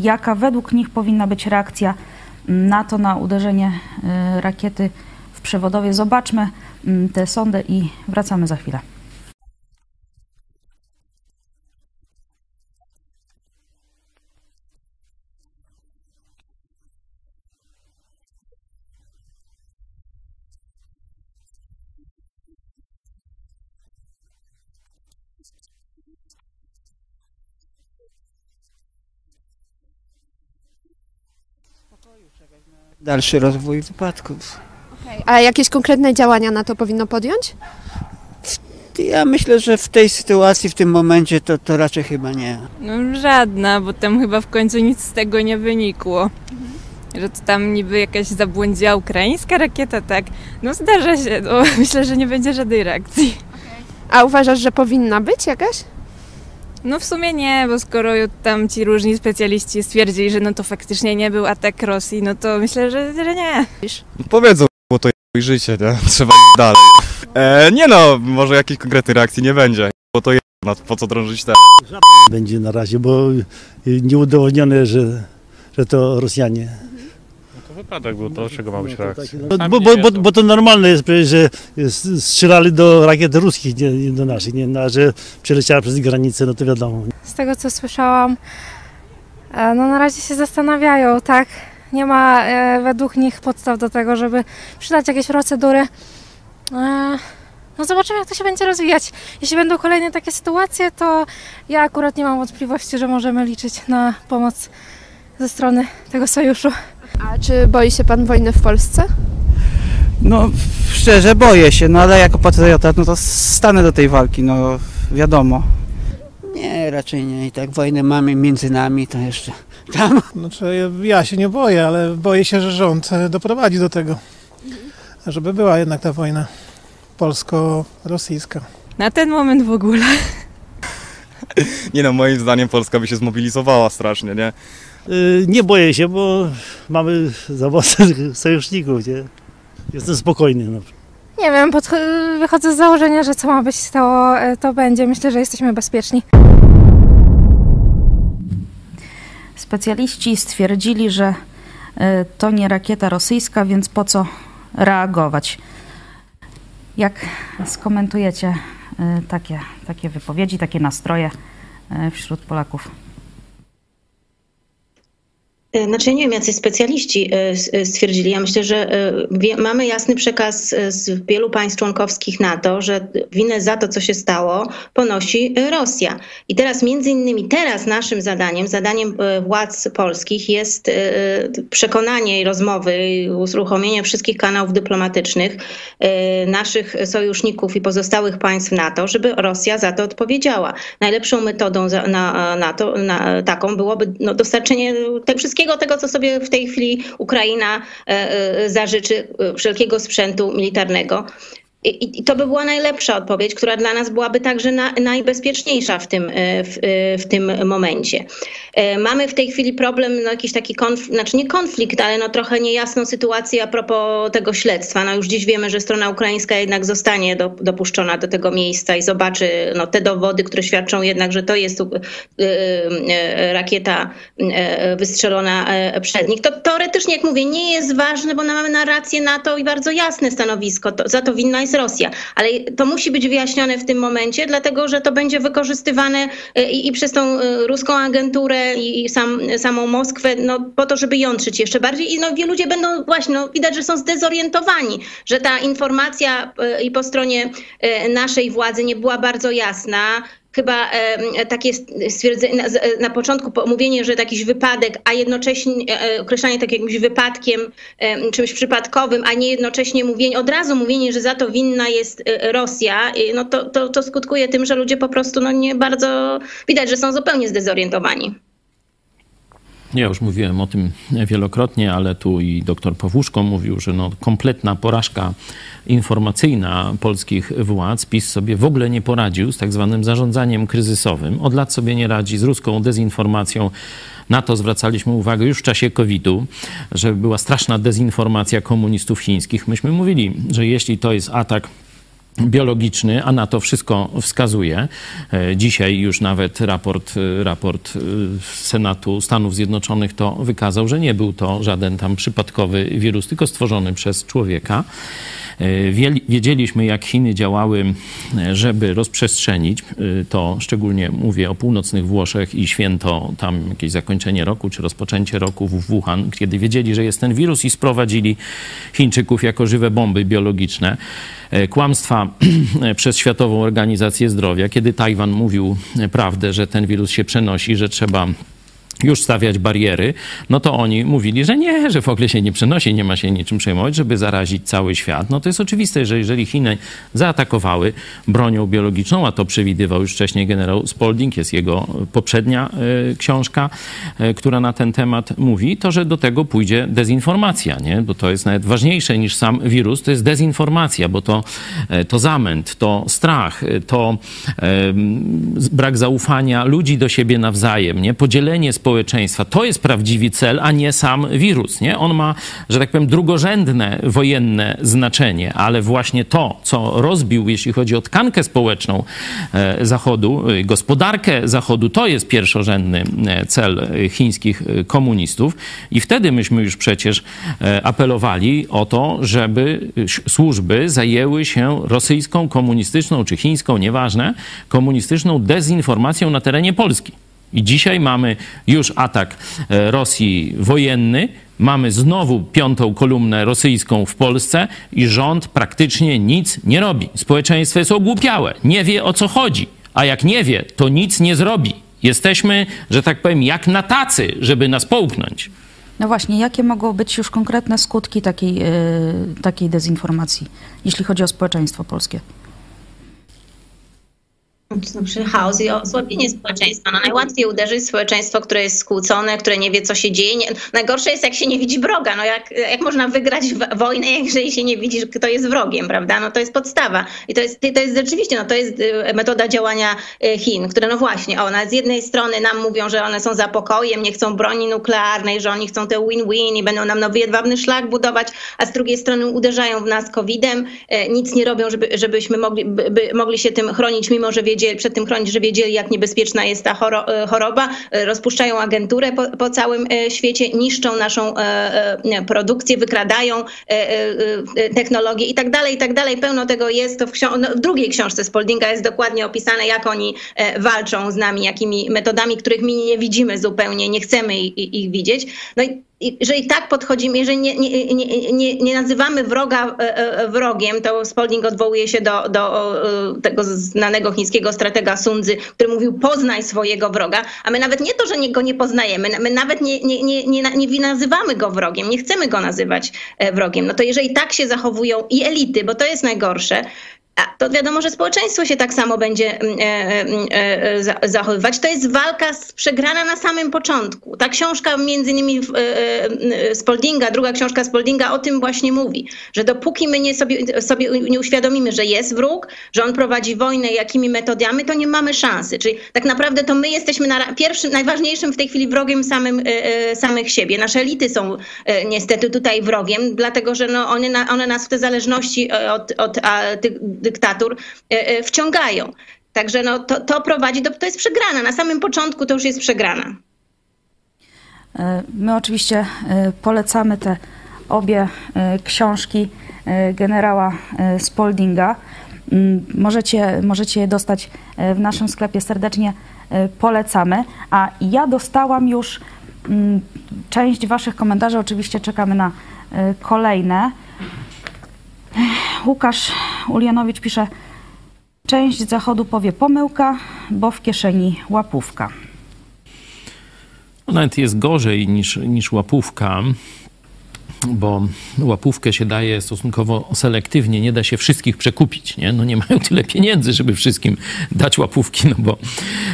jaka według nich powinna być reakcja mm, NATO na uderzenie rakiety w przewodowie. Zobaczmy mm, tę sondę i wracamy za chwilę. Dalszy rozwój wypadków. A jakieś konkretne działania na to powinno podjąć? Ja myślę, że w tej sytuacji, w tym momencie to, to raczej chyba nie. No żadna, bo tam chyba w końcu nic z tego nie wynikło. Że to tam niby jakaś zabłądziła ukraińska rakieta, tak? No zdarza się, no, myślę, że nie będzie żadnej reakcji. A uważasz, że powinna być jakaś? No w sumie nie, bo skoro tam ci różni specjaliści stwierdzili, że no to faktycznie nie był atak Rosji, no to myślę, że, że nie. Powiedzą, bo to ich życie, nie? Trzeba iść dalej. E, nie no, może jakiejś konkretnej reakcji nie będzie, bo to No po co drążyć te będzie na razie, bo nieudowodnione, że, że to Rosjanie. To wypadek był, to czego ma być reakcja? No, bo, bo, bo, bo to normalne jest, przecież, że strzelali do rakiet ruskich, nie, nie do naszych, nie, no, a że przeleciała przez granicę, no to wiadomo. Z tego co słyszałam, e, no na razie się zastanawiają, tak? Nie ma e, według nich podstaw do tego, żeby przydać jakieś procedury. E, no zobaczymy, jak to się będzie rozwijać. Jeśli będą kolejne takie sytuacje, to ja akurat nie mam wątpliwości, że możemy liczyć na pomoc ze strony tego sojuszu. A czy boi się pan wojny w Polsce? No szczerze boję się, no ale jako patriota no to stanę do tej walki, no wiadomo. Nie, raczej nie. I tak wojnę mamy między nami, to jeszcze tam. Znaczy, ja się nie boję, ale boję się, że rząd e, doprowadzi do tego, żeby była jednak ta wojna polsko-rosyjska. Na ten moment w ogóle. Nie no, moim zdaniem Polska by się zmobilizowała strasznie, nie? Y, Nie boję się, bo mamy za mocnych sojuszników, nie? Jestem spokojny. No. Nie wiem, wychodzę z założenia, że co ma być, to, e, to będzie. Myślę, że jesteśmy bezpieczni. Specjaliści stwierdzili, że e, to nie rakieta rosyjska, więc po co reagować? Jak skomentujecie e, takie, takie wypowiedzi, takie nastroje wśród Polaków? E, Znaczy, ja nie wiem, jacy specjaliści e, e, stwierdzili. Ja myślę, że mamy jasny przekaz z wielu państw członkowskich NATO, że winę za to, co się stało, ponosi Rosja. I teraz, między innymi, teraz naszym zadaniem, zadaniem władz polskich jest przekonanie i rozmowy, uruchomienie wszystkich kanałów dyplomatycznych naszych sojuszników i pozostałych państw NATO, żeby Rosja za to odpowiedziała. Najlepszą metodą na, na to, na, taką byłoby no, dostarczenie te, wszystkiego tego, co sobie w tej chwili Ukraina e, e, zażyczy, e, wszelkiego sprzętu militarnego. I, I to by była najlepsza odpowiedź, która dla nas byłaby także na, najbezpieczniejsza w tym, e, w, e, w tym momencie. E, Mamy w tej chwili problem, no jakiś taki konflikt, znaczy nie konflikt, ale no trochę niejasną sytuację a propos tego śledztwa. No już dziś wiemy, że strona ukraińska jednak zostanie do, dopuszczona do tego miejsca i zobaczy no, te dowody, które świadczą jednak, że to jest e, e, rakieta e, wystrzelona przez nich. To teoretycznie, jak mówię, nie jest ważne, bo mamy narrację NATO i bardzo jasne stanowisko. To, za to winna jest Rosja. Ale to musi być wyjaśnione w tym momencie, dlatego że to będzie wykorzystywane e, i, i przez tą e, ruską agenturę i, sam, samą Moskwę, no, po to, żeby jątrzyć jeszcze bardziej. I no, ludzie będą właśnie, no, widać, że są zdezorientowani, że ta informacja e, i po stronie naszej władzy nie była bardzo jasna. Chyba e, takie stwierdzenie, na, początku po- mówienie, że jakiś wypadek, a jednocześnie e, określanie tak jakimś wypadkiem, e, czymś przypadkowym, a nie jednocześnie mówienie, od razu mówienie, że za to winna jest e, Rosja, e, no to, to, to skutkuje tym, że ludzie po prostu no nie bardzo, widać, że są zupełnie zdezorientowani. Ja już mówiłem o tym wielokrotnie, ale tu i doktor Powłuszko mówił, że no, kompletna porażka informacyjna polskich władz. PiS sobie w ogóle nie poradził z tak zwanym zarządzaniem kryzysowym. Od lat sobie nie radzi z ruską dezinformacją. Na to zwracaliśmy uwagę już w czasie COVID-u, że była straszna dezinformacja komunistów chińskich. Myśmy mówili, że jeśli to jest atak biologiczny, a na to wszystko wskazuje. E, Dzisiaj już nawet raport, e, raport e, Senatu Stanów Zjednoczonych to wykazał, że nie był to żaden tam przypadkowy wirus, tylko stworzony przez człowieka. Wiedzieliśmy, jak Chiny działały, żeby rozprzestrzenić to, szczególnie mówię o północnych Włoszech i święto, tam jakieś zakończenie roku, czy rozpoczęcie roku w Wuhan, kiedy wiedzieli, że jest ten wirus i sprowadzili Chińczyków jako żywe bomby biologiczne. E, Kłamstwa przez Światową Organizację Zdrowia, kiedy Tajwan mówił prawdę, że ten wirus się przenosi, że trzeba już stawiać bariery, no to oni mówili, że nie, że w ogóle się nie przenosi, nie ma się niczym przejmować, żeby zarazić cały świat. No to jest oczywiste, że jeżeli Chiny zaatakowały bronią biologiczną, a to przewidywał już wcześniej generał Spalding, jest jego poprzednia e, książka, e, która na ten temat mówi, to że do tego pójdzie dezinformacja, nie? Bo to jest nawet ważniejsze niż sam wirus, to jest dezinformacja, bo to, e, to zamęt, to strach, to brak zaufania ludzi do siebie nawzajem, nie? Podzielenie społeczeństwa społeczeństwa. To jest prawdziwy cel, a nie sam wirus. Nie? On ma, że tak powiem, drugorzędne wojenne znaczenie, ale właśnie to, co rozbił, jeśli chodzi o tkankę społeczną e, Zachodu, e, gospodarkę Zachodu, to jest pierwszorzędny e, cel chińskich komunistów. I wtedy myśmy już przecież apelowali o to, żeby służby zajęły się rosyjską, komunistyczną czy chińską, nieważne, komunistyczną dezinformacją na terenie Polski. I dzisiaj mamy już atak e, Rosji wojenny, mamy znowu piątą kolumnę rosyjską w Polsce i rząd praktycznie nic nie robi. Społeczeństwo jest ogłupiałe, nie wie o co chodzi, a jak nie wie, to nic nie zrobi. Jesteśmy, że tak powiem, jak na tacy, żeby nas połknąć. No właśnie, jakie mogą być już konkretne skutki takiej, yy, takiej dezinformacji, jeśli chodzi o społeczeństwo polskie? Przy chaos i osłabienie społeczeństwa. No najłatwiej uderzyć społeczeństwo, które jest skłócone, które nie wie, co się dzieje. Nie, najgorsze jest, jak się nie widzi wroga. No jak, jak można wygrać wojnę, jeżeli się nie widzi, kto jest wrogiem, prawda? No to jest podstawa. I to jest, to jest rzeczywiście, no to jest y, metoda działania y, Chin, które no właśnie, one z jednej strony nam mówią, że one są za pokojem, nie chcą broni nuklearnej, że oni chcą te win-win i będą nam nowy jedwabny szlak budować, a z drugiej strony uderzają w nas COVID-em, y, nic nie robią, żeby, żebyśmy mogli, by mogli się tym chronić, mimo że wiedzieli, wiedzieli, przed tym chronić, że wiedzieli, jak niebezpieczna jest ta e, choroba. E, rozpuszczają agenturę po, po całym e, świecie, niszczą naszą produkcję, wykradają technologię i tak dalej, i tak dalej. Pełno tego jest. To w, no, w drugiej książce Spoldinga jest dokładnie opisane, jak oni walczą z nami, jakimi metodami, których my nie widzimy zupełnie, nie chcemy ich, ich widzieć. No i jeżeli tak podchodzimy, jeżeli nie, nie, nie, nie, nazywamy wroga e, e, wrogiem, to Spalding odwołuje się do, do tego znanego chińskiego stratega Sundzy, który mówił poznaj swojego wroga, a my nawet nie to, że go nie poznajemy, my nawet nie, nie, nie, nie, nie nazywamy go wrogiem, nie chcemy go nazywać e, wrogiem. No to jeżeli tak się zachowują i elity, bo to jest najgorsze, to wiadomo, że społeczeństwo się tak samo będzie mm, e, e, e, zachowywać. To jest walka przegrana na samym początku. Ta książka między innymi Spoldinga, druga książka Spoldinga o tym właśnie mówi, że dopóki my nie sobie, sobie nie uświadomimy, że jest wróg, że on prowadzi wojnę, jakimi metodami, to nie mamy szansy. Czyli tak naprawdę to my jesteśmy na pierwszym, najważniejszym w tej chwili wrogiem samym, samych siebie. Nasze elity są niestety tutaj wrogiem, dlatego że no one, one nas w te zależności od, od tych dyktatur e, e, wciągają. Także no, to, to prowadzi do, to jest przegrana. Na samym początku to już jest przegrana. E, my oczywiście polecamy te obie książki generała Spoldinga. Mm, możecie, możecie je dostać w naszym sklepie, serdecznie polecamy. A ja dostałam już mm, część Waszych komentarzy, oczywiście czekamy na kolejne. Łukasz Ulianowicz pisze, część zachodu powie pomyłka, bo w kieszeni łapówka. Nawet jest gorzej niż, niż łapówka, bo łapówkę się daje stosunkowo selektywnie, nie da się wszystkich przekupić. Nie, no nie mają tyle pieniędzy, żeby wszystkim dać łapówki, no bo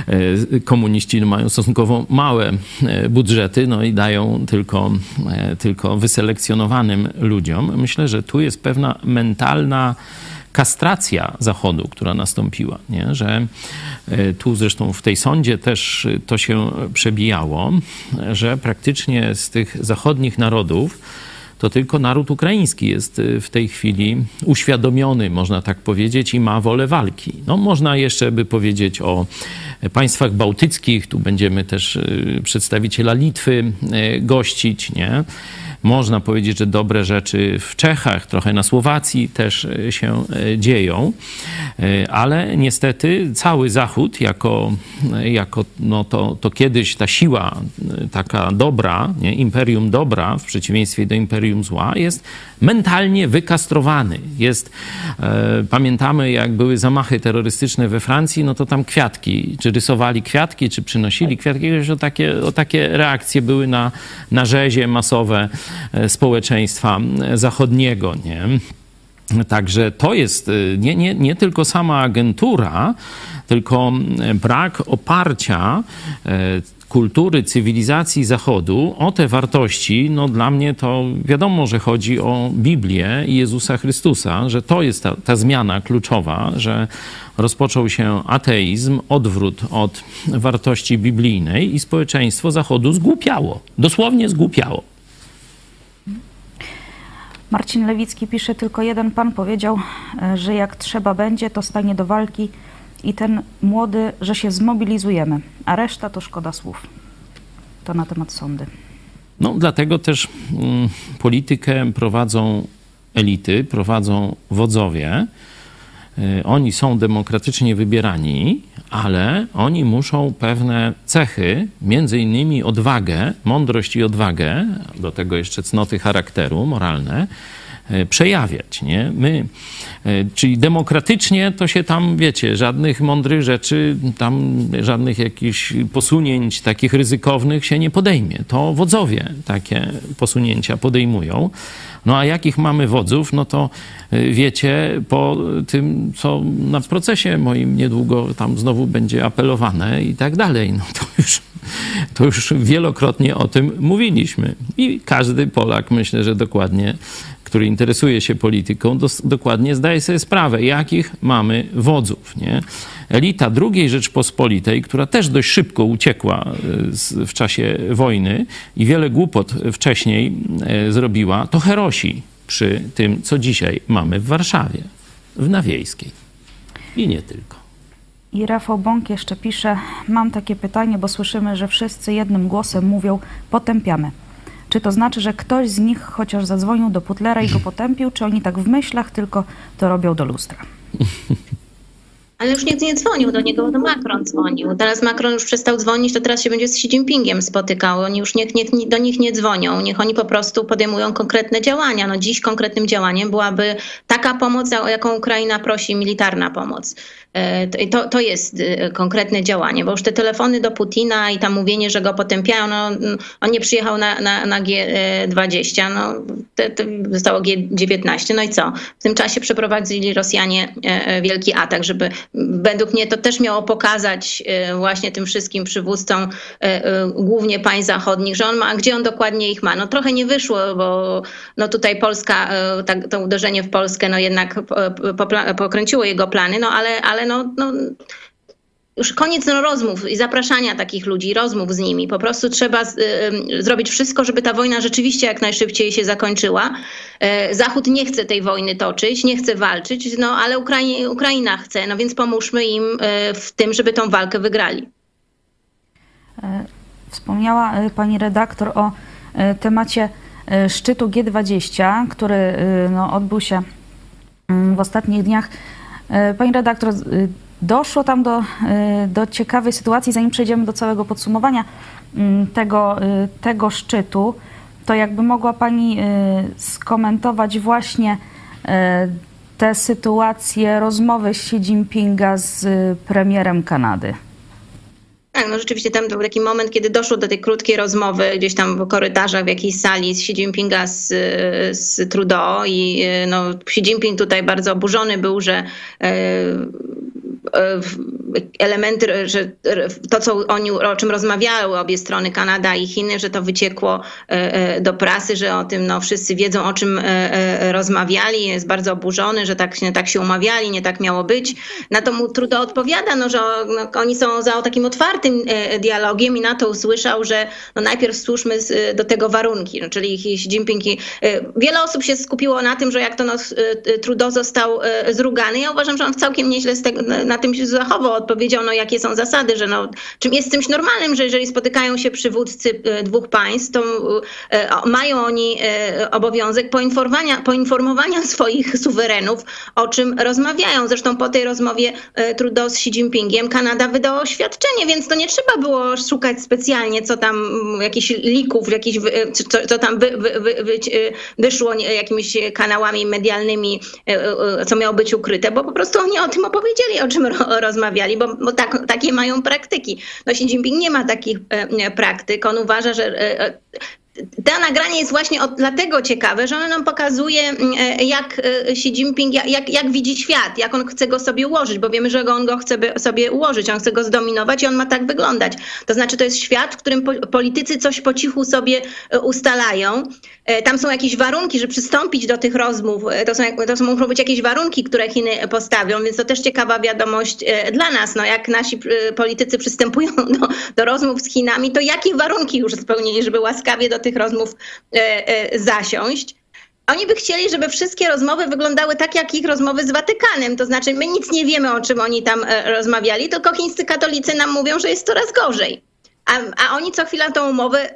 e, komuniści mają stosunkowo małe e, budżety, no i dają tylko, e, tylko wyselekcjonowanym ludziom. Myślę, że tu jest pewna mentalna kastracja Zachodu, która nastąpiła, nie? że tu zresztą w tej sądzie też to się przebijało, że praktycznie z tych zachodnich narodów to tylko naród ukraiński jest y, w tej chwili uświadomiony, można tak powiedzieć, i ma wolę walki. No, można jeszcze by powiedzieć o państwach bałtyckich, tu będziemy też y, przedstawiciela Litwy y, gościć, nie? Można powiedzieć, że dobre rzeczy w Czechach, trochę na Słowacji też e, się e, dzieją, e, ale niestety cały Zachód, jako, jako no to, to kiedyś ta siła taka dobra, nie? imperium dobra w przeciwieństwie do imperium zła, jest mentalnie wykastrowany. Jest, e, pamiętamy, jak były zamachy terrorystyczne we Francji, no to tam kwiatki, czy rysowali kwiatki, czy przynosili kwiatki, o takie, o takie reakcje były na, na rzezie masowe społeczeństwa zachodniego, nie? Także to jest e, nie, nie, nie tylko sama agentura, tylko brak oparcia kultury, cywilizacji Zachodu, o te wartości, no dla mnie to wiadomo, że chodzi o Biblię i Jezusa Chrystusa, że to jest ta, ta zmiana kluczowa, że rozpoczął się ateizm, odwrót od wartości biblijnej i społeczeństwo Zachodu zgłupiało. Dosłownie zgłupiało. Marcin Lewicki pisze, tylko jeden pan powiedział, e, że jak trzeba będzie, to stanie do walki i ten młody, że się zmobilizujemy, a reszta to szkoda słów. To na temat sądy. No, dlatego też mm, politykę prowadzą elity, prowadzą wodzowie. Y, Oni są demokratycznie wybierani, ale oni muszą pewne cechy, między innymi odwagę, mądrość i odwagę, do tego jeszcze cnoty charakteru moralne, przejawiać. Nie? My, y, czyli demokratycznie to się tam, wiecie, żadnych mądrych rzeczy, tam żadnych jakichś posunięć takich ryzykownych się nie podejmie. To wodzowie takie posunięcia podejmują. No a jakich mamy wodzów, no to y, wiecie po tym, co na procesie moim niedługo tam znowu będzie apelowane i tak dalej. No to już, to już wielokrotnie o tym mówiliśmy. I każdy Polak, myślę, że dokładnie, który interesuje się polityką, dos- dokładnie zdaje sobie sprawę, jakich mamy wodzów. Nie? Elita II Rzeczpospolitej, która też dość szybko uciekła y, z, w czasie wojny i wiele głupot wcześniej y, zrobiła, to herosi przy tym, co dzisiaj mamy w Warszawie, w Nawiejskiej. I nie tylko. I Rafał Bąk jeszcze pisze, mam takie pytanie, bo słyszymy, że wszyscy jednym głosem mówią, potępiamy. Czy to znaczy, że ktoś z nich chociaż zadzwonił do Putlera i go potępił, czy oni tak w myślach tylko to robią do lustra? Ale już nikt nie dzwonił do niego, to Macron dzwonił. Teraz Macron już przestał dzwonić, to teraz się będzie z Xi Jinpingiem spotykał. Oni już niech, niech do nich nie dzwonią, niech oni po prostu podejmują konkretne działania. No dziś konkretnym działaniem byłaby taka pomoc, o jaką Ukraina prosi, militarna pomoc. E, To, to jest e, konkretne działanie, bo już te telefony do Putina i tam mówienie, że go potępiają, no, mm, on nie przyjechał na, na, na G20, no, zostało G19, no i co? W tym czasie przeprowadzili Rosjanie e, e, wielki atak, żeby według mnie to też miało pokazać właśnie tym wszystkim przywódcom, głównie państw zachodnich, że on ma, gdzie on dokładnie ich ma. No trochę nie wyszło, bo no tutaj Polska, tak, to uderzenie w Polskę no jednak pokręciło jego plany, no ale, ale no, no już koniec no, rozmów i zapraszania takich ludzi, rozmów z nimi. Po prostu trzeba z, y, y, zrobić wszystko, żeby ta wojna rzeczywiście jak najszybciej się zakończyła. E, Zachód nie chce tej wojny toczyć, nie chce walczyć, no ale Ukrai- Ukraina chce, no więc pomóżmy im e, w tym, żeby tą walkę wygrali. E, Wspomniała pani redaktor o temacie szczytu G20, który no, odbył się mm, w ostatnich dniach. E, Pani redaktor, y, doszło tam do, y, do ciekawej sytuacji, zanim przejdziemy do całego podsumowania mm, tego, y, tego szczytu, to jakby mogła Pani skomentować właśnie tę sytuację rozmowy Xi Jinpinga z premierem Kanady. Tak, no rzeczywiście tam był taki moment, kiedy doszło do tej krótkiej rozmowy gdzieś tam w korytarzach, w jakiejś sali z Xi Jinpinga z, z Trudeau i no, Xi Jinping tutaj bardzo oburzony był, że e, e, elementy, że to, co oni, o czym rozmawiały obie strony, Kanada i Chiny, że to wyciekło e, e, do prasy, że o tym no, wszyscy wiedzą, o czym e, rozmawiali. Jest bardzo oburzony, że tak, się- tak się umawiali, nie tak miało być. Na to mu Trudeau odpowiada, no, że no, oni są za takim otwartym dialogiem i na to usłyszał, że no, najpierw stwórzmy do tego warunki, no, czyli Xi Jinping. Wiele osób się skupiło na tym, że jak to no, Trudeau został zrugany. Ja uważam, że on całkiem nieźle tego, na tym się zachował. Odpowiedział, no, jakie są zasady, że no, czym jest czymś normalnym, że jeżeli spotykają się przywódcy e, dwóch państw, to e, mają oni e, obowiązek poinformowania, poinformowania swoich suwerenów, o czym rozmawiają. Zresztą po tej rozmowie Trudeau z Xi Jinpingiem Kanada wydała oświadczenie, więc to nie trzeba było szukać specjalnie, co tam, mm, jakichś lików, jakichś, co, co tam wy, wy, wy, wy, wyszło jakimiś kanałami medialnymi, co miało być ukryte, bo po prostu oni o tym opowiedzieli, o czym ro, bo, bo tak, takie mają praktyki. No Xi Jinping nie ma takich e, praktyk. On uważa, że e, e, to nagranie jest właśnie od, dlatego ciekawe, że ono nam pokazuje, mm, e, jak e, Xi Jinping, jak, jak, widzi świat, jak on chce go sobie ułożyć, bo wiemy, że on go chce sobie ułożyć, on chce go zdominować i on ma tak wyglądać. To znaczy, to jest świat, w którym po, politycy coś po cichu sobie e, ustalają. Tam są jakieś warunki, żeby przystąpić do tych rozmów. To, są, to są, muszą być jakieś warunki, które Chiny postawią, więc to też ciekawa wiadomość dla nas. No, jak nasi politycy przystępują do, do rozmów z Chinami, to jakie warunki już spełnili, żeby łaskawie do tych rozmów e, e, zasiąść. Oni by chcieli, żeby wszystkie rozmowy wyglądały tak, jak ich rozmowy z Watykanem. To znaczy, my nic nie wiemy, o czym oni tam e, rozmawiali, tylko chińscy katolicy nam mówią, że jest coraz gorzej. A, a, oni co chwila tą umowę,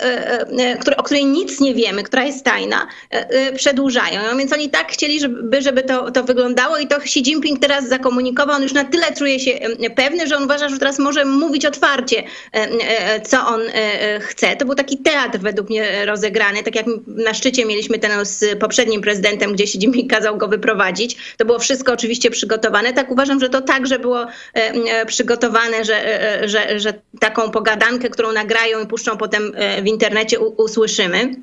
o której nic nie wiemy, która jest tajna, przedłużają. No więc oni tak chcieli, żeby, żeby to, to wyglądało i to Xi Jinping teraz zakomunikował. On już na tyle czuje się pewny, że on uważa, że teraz może mówić otwarcie, co on chce. To był taki teatr według mnie rozegrany, tak jak na szczycie mieliśmy ten z poprzednim prezydentem, gdzie Xi Jinping kazał go wyprowadzić. To było wszystko oczywiście przygotowane. Tak uważam, że to także było przygotowane, że, że, że taką pogadankę, którą nagrają i puszczą potem e, w internecie, usłyszymy.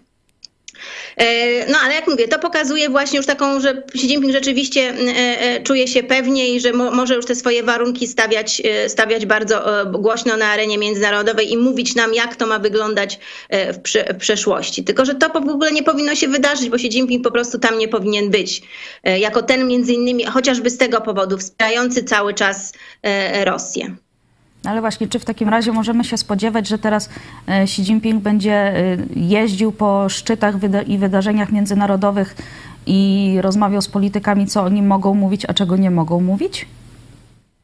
E, no ale jak mówię, to pokazuje właśnie już taką, że Xi Jinping rzeczywiście e, czuje się pewnie i że może już te swoje warunki stawiać, stawiać bardzo głośno na arenie międzynarodowej i mówić nam, jak to ma wyglądać w, w przeszłości. Tylko, że to w ogóle nie powinno się wydarzyć, bo Xi Jinping po prostu tam nie powinien być. Jako ten między innymi, chociażby z tego powodu, wspierający cały czas Rosję. Ale właśnie, czy w takim razie możemy się spodziewać, że teraz e, Xi Jinping będzie e, jeździł po szczytach i wydarzeniach międzynarodowych i rozmawiał z politykami, co oni mogą mówić, a czego nie mogą mówić?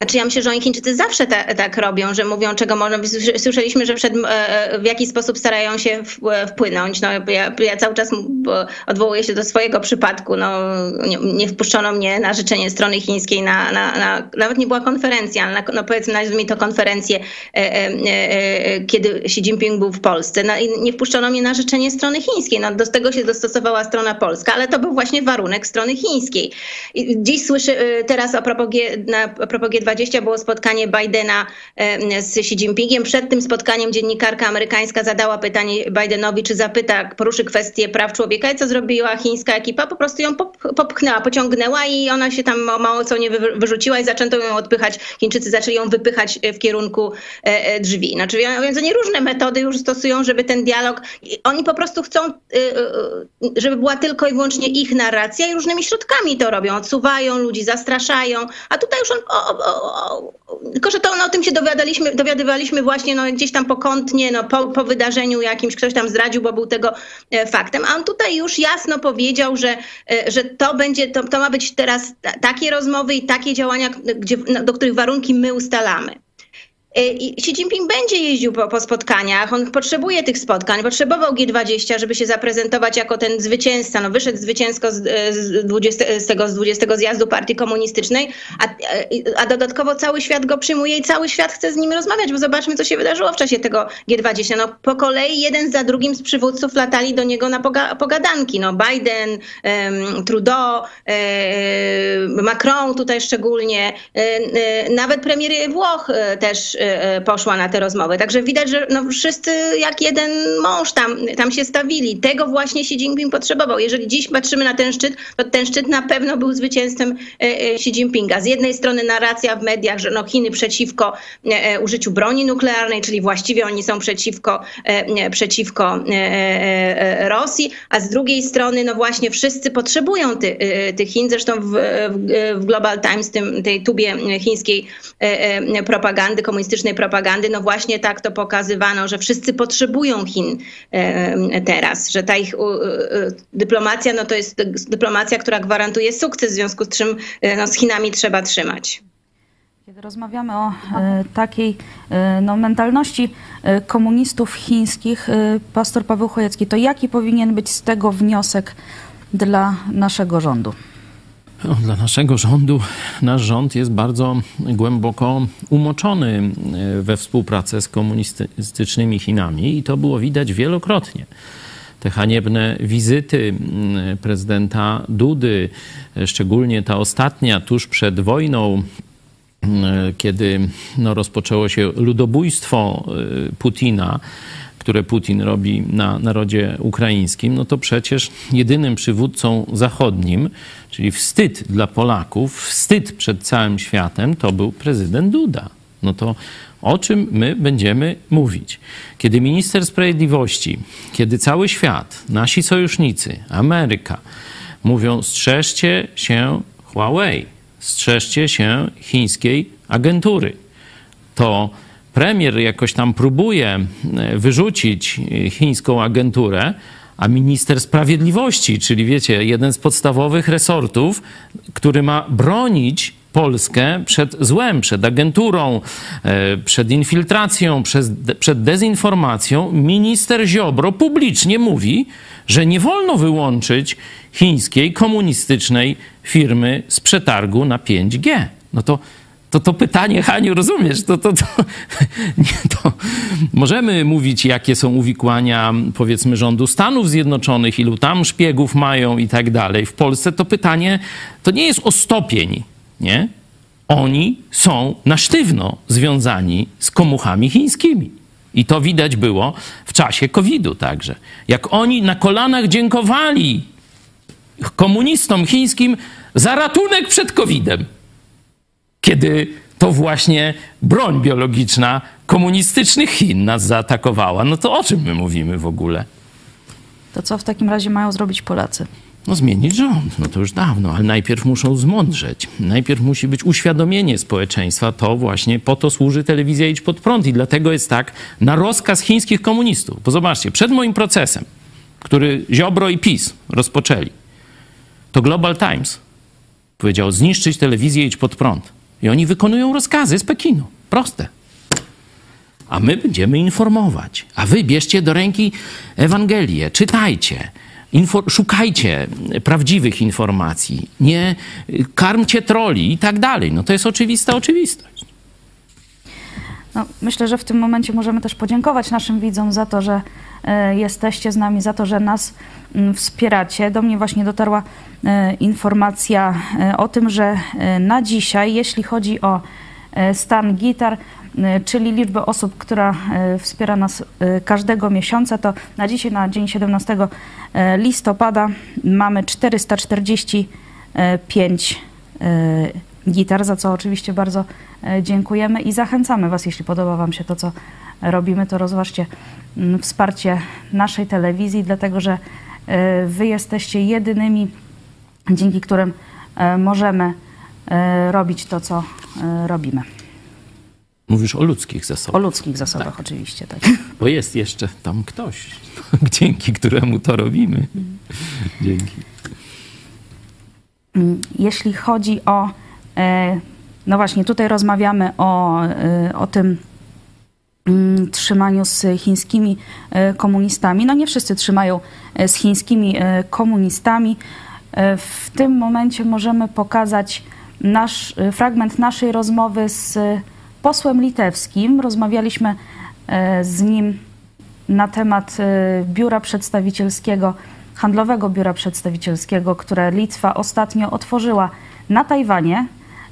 Znaczy ja myślę, że oni Chińczycy zawsze ta, tak robią, że mówią, czego można. Słyszeliśmy, że przed, e, e, w jaki sposób starają się e, wpłynąć. No, ja, ja cały czas odwołuję się do swojego przypadku. No, nie, nie wpuszczono mnie na życzenie strony chińskiej, na, na, na nawet nie była konferencja, ale na, no powiedzmy nazwijmy to konferencję, kiedy Xi Jinping był w Polsce. No, nie wpuszczono mnie na życzenie strony chińskiej. No, do tego się dostosowała strona polska, ale to był właśnie warunek strony chińskiej. I dziś słyszę teraz o propos, na, a propos G20 było spotkanie Bidena z Xi Jinpingiem. Przed tym spotkaniem dziennikarka amerykańska zadała pytanie Bidenowi, czy zapyta, poruszy kwestię praw człowieka i co zrobiła chińska ekipa? Po prostu ją popchnęła, pociągnęła i ona się tam mało co nie wyrzuciła i zaczęto ją odpychać. Chińczycy zaczęli ją wypychać w kierunku e, e, drzwi. Znaczy, więc oni różne metody już stosują, żeby ten dialog... Oni po prostu chcą, e, żeby była tylko i wyłącznie ich narracja i różnymi środkami to robią. Odsuwają ludzi, zastraszają, a tutaj już on o, o, tylko, że to no, o tym się dowiadaliśmy, dowiadywaliśmy właśnie no, gdzieś tam pokątnie, no, po, po wydarzeniu jakimś, ktoś tam zdradził, bo był tego e, faktem. A on tutaj już jasno powiedział, że, e, że to będzie, to, to ma być teraz takie rozmowy i takie działania, gdzie, no, do których warunki my ustalamy. E, I Xi Jinping będzie jeździł po, po, spotkaniach, on potrzebuje tych spotkań, potrzebował G20, żeby się zaprezentować jako ten zwycięzca. No, wyszedł zwycięsko z, e, z, 20, z tego z 20 zjazdu partii komunistycznej, a, e, a dodatkowo cały świat go przyjmuje i cały świat chce z nim rozmawiać, bo zobaczmy, co się wydarzyło w czasie tego G20. No, po kolei jeden za drugim z przywódców latali do niego na poga, pogadanki. No, Biden, um, Trudeau, um, Macron tutaj szczególnie, um, nawet premier Włoch też Y, y, poszła na te rozmowy. Także widać, że no wszyscy jak jeden mąż tam, tam się stawili. Tego właśnie Xi Jinping potrzebował. Jeżeli dziś patrzymy na ten szczyt, to ten szczyt na pewno był zwycięstwem y, Xi Jinpinga. Z jednej strony narracja w mediach, że no Chiny przeciwko użyciu broni nuklearnej, czyli właściwie oni są przeciwko, przeciwko Rosji, a z drugiej strony no właśnie wszyscy potrzebują ty, tych Chin. Zresztą w, w Global Times, tym, tej tubie chińskiej propagandy komunistycznej, komunistycznej propagandy, no właśnie tak to pokazywano, że wszyscy potrzebują Chin teraz, że ta ich dyplomacja, no to jest dyplomacja, która gwarantuje sukces, w związku z czym e, no, z Chinami trzeba trzymać. Kiedy rozmawiamy o e, takiej e, no, mentalności komunistów chińskich, pastor Paweł Chojecki, to jaki powinien być z tego wniosek dla naszego rządu? Dla naszego rządu, nasz rząd jest bardzo głęboko umoczony e, we współpracę z komunistycznymi Chinami i to było widać wielokrotnie. Te haniebne wizyty prezydenta Dudy, szczególnie ta ostatnia tuż przed wojną, kiedy no, rozpoczęło się ludobójstwo e, Putina, które Putin robi na narodzie ukraińskim, no to przecież jedynym przywódcą zachodnim, czyli wstyd dla Polaków, wstyd przed całym światem, to był prezydent Duda. No to o czym my będziemy mówić? Kiedy minister sprawiedliwości, kiedy cały świat, nasi sojusznicy, Ameryka mówią: strzeżcie się Huawei, strzeżcie się chińskiej agentury, to premier jakoś tam próbuje e, wyrzucić e, chińską agenturę, a minister sprawiedliwości, czyli wiecie, jeden z podstawowych resortów, który ma bronić Polskę przed złem, przed agenturą, e, przed infiltracją, przed dezinformacją, minister Ziobro publicznie mówi, że nie wolno wyłączyć chińskiej komunistycznej firmy z przetargu na 5G. No to to to pytanie, Haniu, rozumiesz? To, to, to, nie, to możemy mówić, jakie są uwikłania, powiedzmy, rządu Stanów Zjednoczonych, ilu tam szpiegów mają i tak dalej. W Polsce to pytanie to nie jest o stopień, nie? Oni są na sztywno związani z komuchami chińskimi. I to widać było w czasie COVID-u także. Jak oni na kolanach dziękowali komunistom chińskim za ratunek przed COVID-em kiedy to właśnie broń biologiczna komunistycznych Chin nas zaatakowała. No to o czym my mówimy w ogóle? To co w takim razie mają zrobić Polacy? No zmienić rząd, no to już dawno, ale najpierw muszą zmądrzeć. Najpierw musi być uświadomienie społeczeństwa. To właśnie po to służy telewizja Idź Pod Prąd i dlatego jest tak na rozkaz chińskich komunistów. Bo zobaczcie, przed moim procesem, który Ziobro i PiS rozpoczęli, to Global Times powiedział zniszczyć telewizję Idź Pod Prąd. I oni wykonują rozkazy z Pekinu. Proste. A my będziemy informować. A wy bierzcie do ręki Ewangelię, czytajcie, szukajcie prawdziwych informacji, nie karmcie troli i tak dalej. No to jest oczywista oczywistość. No, myślę, że w tym momencie możemy też podziękować naszym widzom za to, że e, jesteście z nami, za to, że nas m, wspieracie. Do mnie właśnie dotarła e, informacja e, o tym, że na dzisiaj, jeśli chodzi o stan gitar, czyli liczbę osób, która wspiera nas każdego miesiąca, to na dzisiaj, na dzień 17 e, listopada mamy 445 e, gitar, za co oczywiście bardzo e, dziękujemy i zachęcamy Was, jeśli podoba Wam się to, co robimy, to rozważcie mm, wsparcie naszej telewizji, dlatego że e, Wy jesteście jedynymi, dzięki którym e, możemy robić to, co robimy. Mówisz o ludzkich zasobach. O ludzkich zasobach tak. oczywiście, tak. Bo jest jeszcze tam ktoś, dzięki któremu to robimy. Dzięki. Mm, jeśli chodzi o no właśnie, tutaj rozmawiamy o, e, o tym mm, trzymaniu z chińskimi e, komunistami. No nie wszyscy trzymają z chińskimi komunistami. W tym momencie możemy pokazać nasz, fragment naszej rozmowy z posłem litewskim. Rozmawialiśmy z nim na temat biura przedstawicielskiego, handlowego biura przedstawicielskiego, które Litwa ostatnio otworzyła na Tajwanie.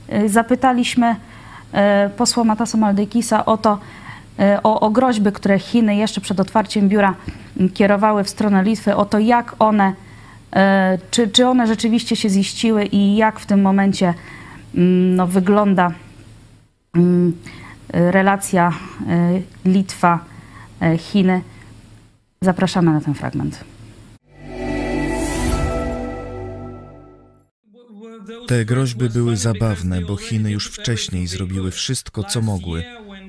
Y, zapytaliśmy y, posła Matasa Maldekisa o to, y, o, o groźby, które Chiny jeszcze przed otwarciem biura kierowały w stronę Litwy, o to jak one, czy, czy one rzeczywiście się ziściły i jak w tym momencie no, wygląda relacja Litwa-Chiny. Zapraszamy na ten fragment. Te groźby były zabawne, bo Chiny już wcześniej zrobiły wszystko, co mogły.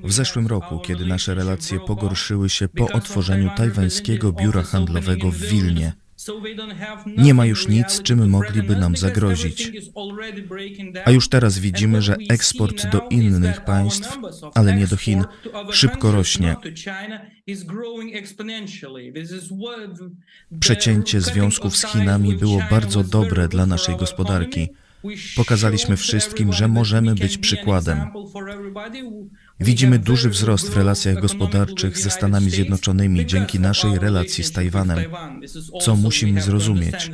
W zeszłym roku, kiedy nasze relacje pogorszyły się po otworzeniu tajwańskiego biura handlowego w Wilnie. Nie ma już nic, czym mogliby nam zagrozić. A już teraz widzimy, że eksport do innych państw, ale nie do Chin, szybko rośnie. Przecięcie związków z Chinami było bardzo dobre dla naszej gospodarki. Pokazaliśmy wszystkim, że możemy być przykładem. Widzimy duży wzrost w relacjach gospodarczych ze Stanami Zjednoczonymi dzięki naszej relacji z Tajwanem, co musimy zrozumieć,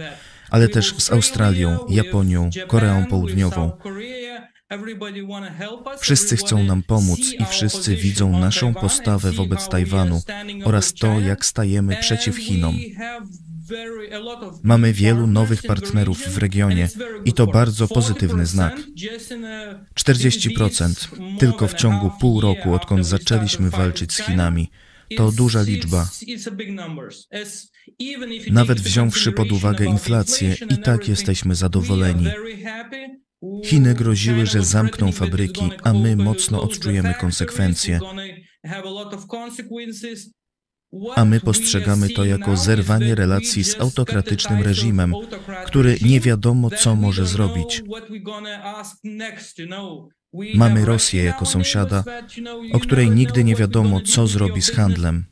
ale też z Australią, Japonią, Koreą Południową. Wszyscy chcą nam pomóc i wszyscy widzą naszą postawę wobec Tajwanu oraz to, jak stajemy przeciw Chinom. Mamy wielu nowych partnerów w regionie i to bardzo pozytywny znak. 40% tylko w ciągu pół roku, odkąd zaczęliśmy walczyć z Chinami. To duża liczba. Nawet wziąwszy pod uwagę inflację, i tak jesteśmy zadowoleni. Chiny groziły, że zamkną fabryki, a my mocno odczujemy konsekwencje. A my postrzegamy to jako zerwanie relacji z autokratycznym reżimem, który nie wiadomo, co może zrobić. Mamy Rosję jako sąsiada, o której nigdy nie wiadomo, co zrobi z handlem.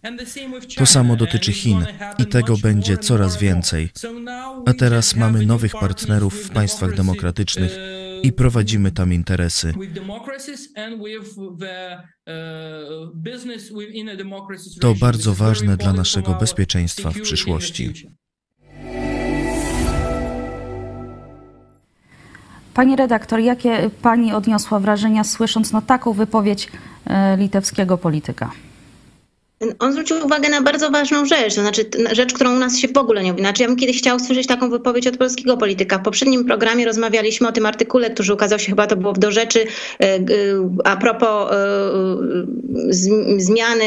To samo dotyczy Chin i tego będzie coraz więcej. A teraz mamy nowych partnerów w państwach demokratycznych i prowadzimy tam interesy. To bardzo ważne dla naszego bezpieczeństwa w przyszłości. Pani redaktor, jakie pani odniosła wrażenia słysząc no, taką wypowiedź e, litewskiego polityka? On zwrócił uwagę na bardzo ważną rzecz, to znaczy rzecz, którą u nas się w ogóle nie mówi. Znaczy, ja bym kiedyś chciał słyszeć taką wypowiedź od polskiego polityka. W poprzednim programie rozmawialiśmy o tym artykule, który ukazał się chyba to było do rzeczy e, a propos e, zmiany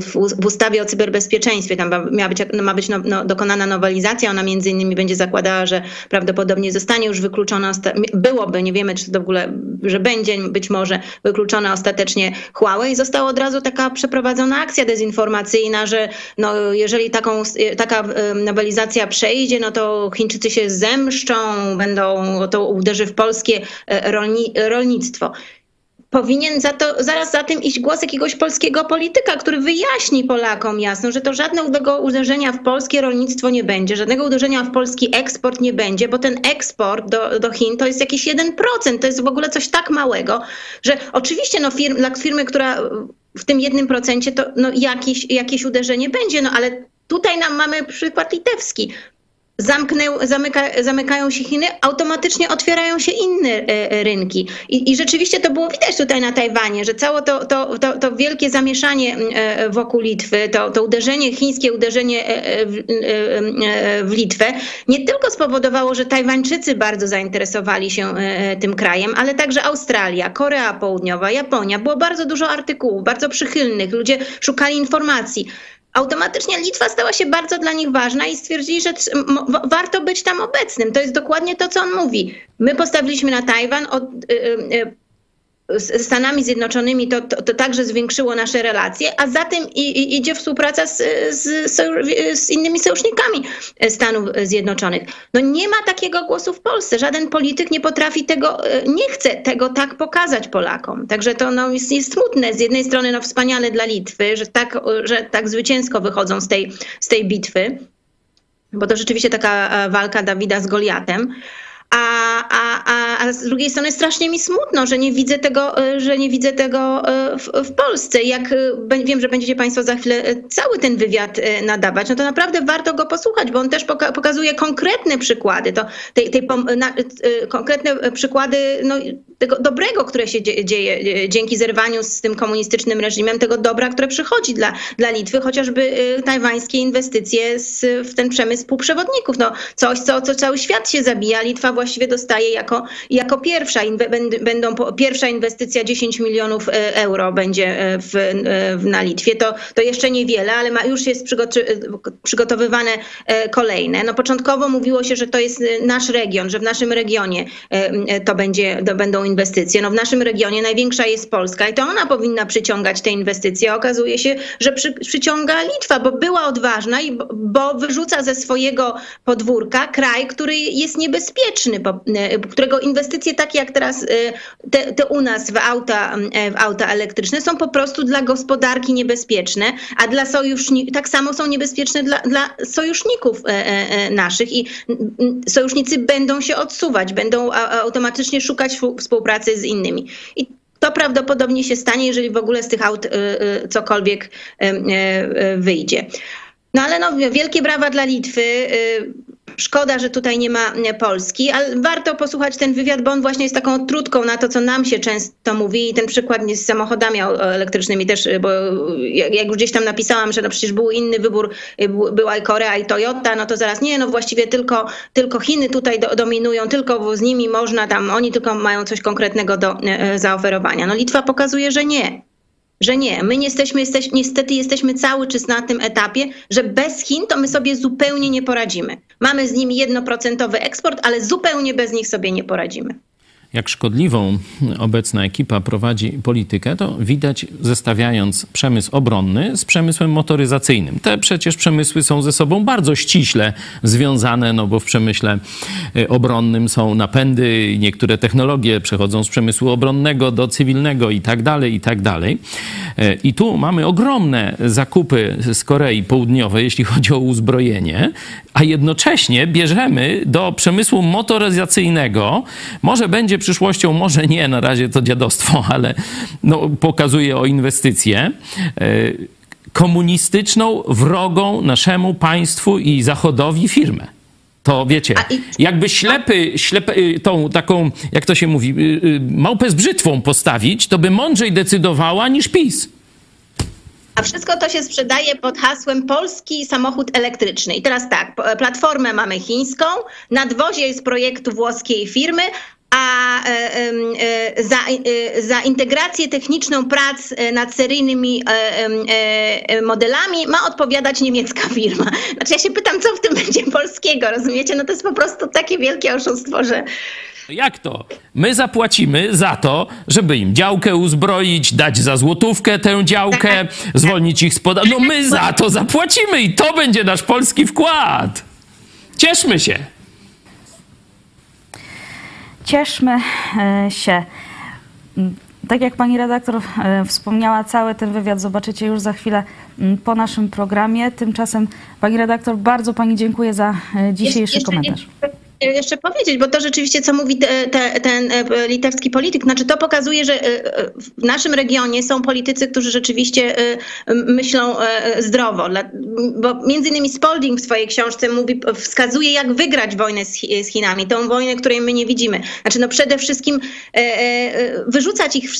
w ustawie o cyberbezpieczeństwie. Tam miała być, ma być no, no, dokonana nowelizacja. Ona między innymi będzie zakładała, że prawdopodobnie zostanie już wykluczona, byłoby, nie wiemy, czy to w ogóle, że będzie być może wykluczona ostatecznie Huawei. Została od razu taka przeprowadzona akcja dezinformacyjna, że no, jeżeli taką, taka nowelizacja przejdzie, no to Chińczycy się zemszczą, będą, to uderzy w polskie e, rolni, rolnictwo. Powinien za to, zaraz za tym iść głos jakiegoś polskiego polityka, który wyjaśni Polakom jasno, że to żadnego uderzenia w polskie rolnictwo nie będzie, żadnego uderzenia w polski eksport nie będzie, bo ten eksport do, do Chin to jest jakieś 1%, to jest w ogóle coś tak małego, że oczywiście no, firm, dla firmy, która w tym jednym procencie to no, jakieś, jakieś uderzenie będzie, no ale tutaj nam mamy przykład litewski zamknę, zamyka, zamykają się Chiny, automatycznie otwierają się inne e, e, rynki. I, I, rzeczywiście to było widać tutaj na Tajwanie, że całe to, to, to, to wielkie zamieszanie e, wokół Litwy, to, to uderzenie, chińskie uderzenie w, w Litwę, nie tylko spowodowało, że Tajwańczycy bardzo zainteresowali się tym krajem, ale także Australia, Korea Południowa, Japonia. Było bardzo dużo artykułów, bardzo przychylnych, ludzie szukali informacji automatycznie Litwa stała się bardzo dla nich ważna i stwierdzili, że warto być tam obecnym. To jest dokładnie to, co on mówi. My postawiliśmy na Tajwan od, y, y, y, z Stanami Zjednoczonymi to, to, to, także zwiększyło nasze relacje, a za tym i, i idzie współpraca z, z, z, innymi sojusznikami Stanów Zjednoczonych. No nie ma takiego głosu w Polsce. Żaden polityk nie potrafi tego, nie chce tego tak pokazać Polakom. Także to no, jest, jest smutne. Z jednej strony no, wspaniale dla Litwy, że tak, że tak zwycięsko wychodzą z tej, z tej bitwy, bo to rzeczywiście taka e, walka Dawida z Goliatem. A, a, a, a z drugiej strony strasznie mi smutno, że nie widzę tego, e, że nie widzę tego e, w, w Polsce. Jak e, wiem, że będziecie Państwo za chwilę cały ten wywiad nadawać, no to naprawdę warto go posłuchać, bo on też poka pokazuje konkretne przykłady, to tej, tej na, konkretne przykłady no, tego dobrego, które się dzieje dzięki zerwaniu z tym komunistycznym reżimem, tego dobra, które przychodzi dla, dla Litwy, chociażby tajwańskie inwestycje z, w ten przemysł półprzewodników. No, coś, co, co cały świat się zabija. Litwa właściwie dostaje jako, jako pierwsza, będą, pierwsza inwestycja 10 milionów e, euro będzie e, e, w, na Litwie. To, to jeszcze niewiele, ale ma, już jest przygotowywane kolejne. No początkowo mówiło się, że to jest nasz region, że w naszym regionie to, będzie, to będą inwestycje. No w naszym regionie największa jest Polska i to ona powinna przyciągać te inwestycje. Okazuje się, że przy, przyciąga Litwa, bo była odważna i bo, bo wyrzuca ze swojego podwórka kraj, który jest niebezpieczny E, którego inwestycje takie jak teraz e, te, te u nas w auta, e, w auta elektryczne są po prostu dla gospodarki niebezpieczne, a dla sojuszników, tak samo są niebezpieczne dla, dla sojuszników naszych i sojusznicy będą się odsuwać, będą automatycznie szukać współpracy z innymi. I to prawdopodobnie się stanie, jeżeli w ogóle z tych aut cokolwiek wyjdzie. No ale no, wielkie brawa dla Litwy szkoda, że tutaj nie ma Polski, ale warto posłuchać ten wywiad, bo on właśnie jest taką trutką na to, co nam się często mówi i ten przykład z samochodami elektrycznymi też, bo jak, jak już gdzieś tam napisałam, że no przecież był inny wybór, była i Korea i Toyota, no to zaraz nie, no właściwie tylko, tylko Chiny tutaj do, dominują, tylko z nimi można tam, oni tylko mają coś konkretnego do zaoferowania. No Litwa pokazuje, że nie że nie. My jesteśmy, jesteś, niestety jesteśmy cały czas na tym etapie, że bez Chin to my sobie zupełnie nie poradzimy. Mamy z nimi jednoprocentowy eksport, ale zupełnie bez nich sobie nie poradzimy jak szkodliwą obecna ekipa prowadzi politykę, to widać zestawiając przemysł obronny z przemysłem motoryzacyjnym. Te przecież przemysły są ze sobą bardzo ściśle związane, no bo w przemyśle y, obronnym są napędy, niektóre technologie przechodzą z przemysłu obronnego do cywilnego i tak dalej, i tak dalej. Y, I tu mamy ogromne zakupy z Korei Południowej, jeśli chodzi o uzbrojenie, a jednocześnie bierzemy do przemysłu motoryzacyjnego, może będzie przyszłością, może nie, na razie to dziadostwo, ale no, pokazuje o inwestycje e, komunistyczną, wrogą naszemu państwu i zachodowi firmę. To wiecie, jakby ślepy, ślepy, tą taką, jak to się mówi, y, małpę z brzytwą postawić, to by mądrzej decydowała niż PiS. A wszystko to się sprzedaje pod hasłem polski samochód elektryczny. I teraz tak, platformę mamy chińską, nadwozie jest projektu włoskiej firmy, a e, e, za, e, za integrację techniczną prac nad seryjnymi modelami ma odpowiadać niemiecka firma. Znaczy ja się pytam, co w tym będzie polskiego, rozumiecie? No to jest po prostu takie wielkie oszustwo, że... Jak to? My zapłacimy za to, żeby im działkę uzbroić, dać za złotówkę tę działkę, zwolnić ich z podatku. No my za to zapłacimy i to będzie nasz polski wkład. Cieszmy się cieszmy e, się. Mm, tak jak pani redaktor e, wspomniała, cały ten wywiad zobaczycie już za chwilę mm, po naszym programie. Tymczasem pani redaktor, bardzo pani dziękuję za e, dzisiejszy komentarz. Jeszcze jeszcze powiedzieć, bo to rzeczywiście, co mówi te, te, ten e, litewski polityk, znaczy to pokazuje, że e, e, w naszym regionie są politycy, którzy rzeczywiście myślą zdrowo. Bo między innymi Spalding w swojej książce mówi, wskazuje, jak wygrać wojnę z, z Chinami, tą wojnę, której my nie widzimy. Znaczy no przede wszystkim wyrzucać ich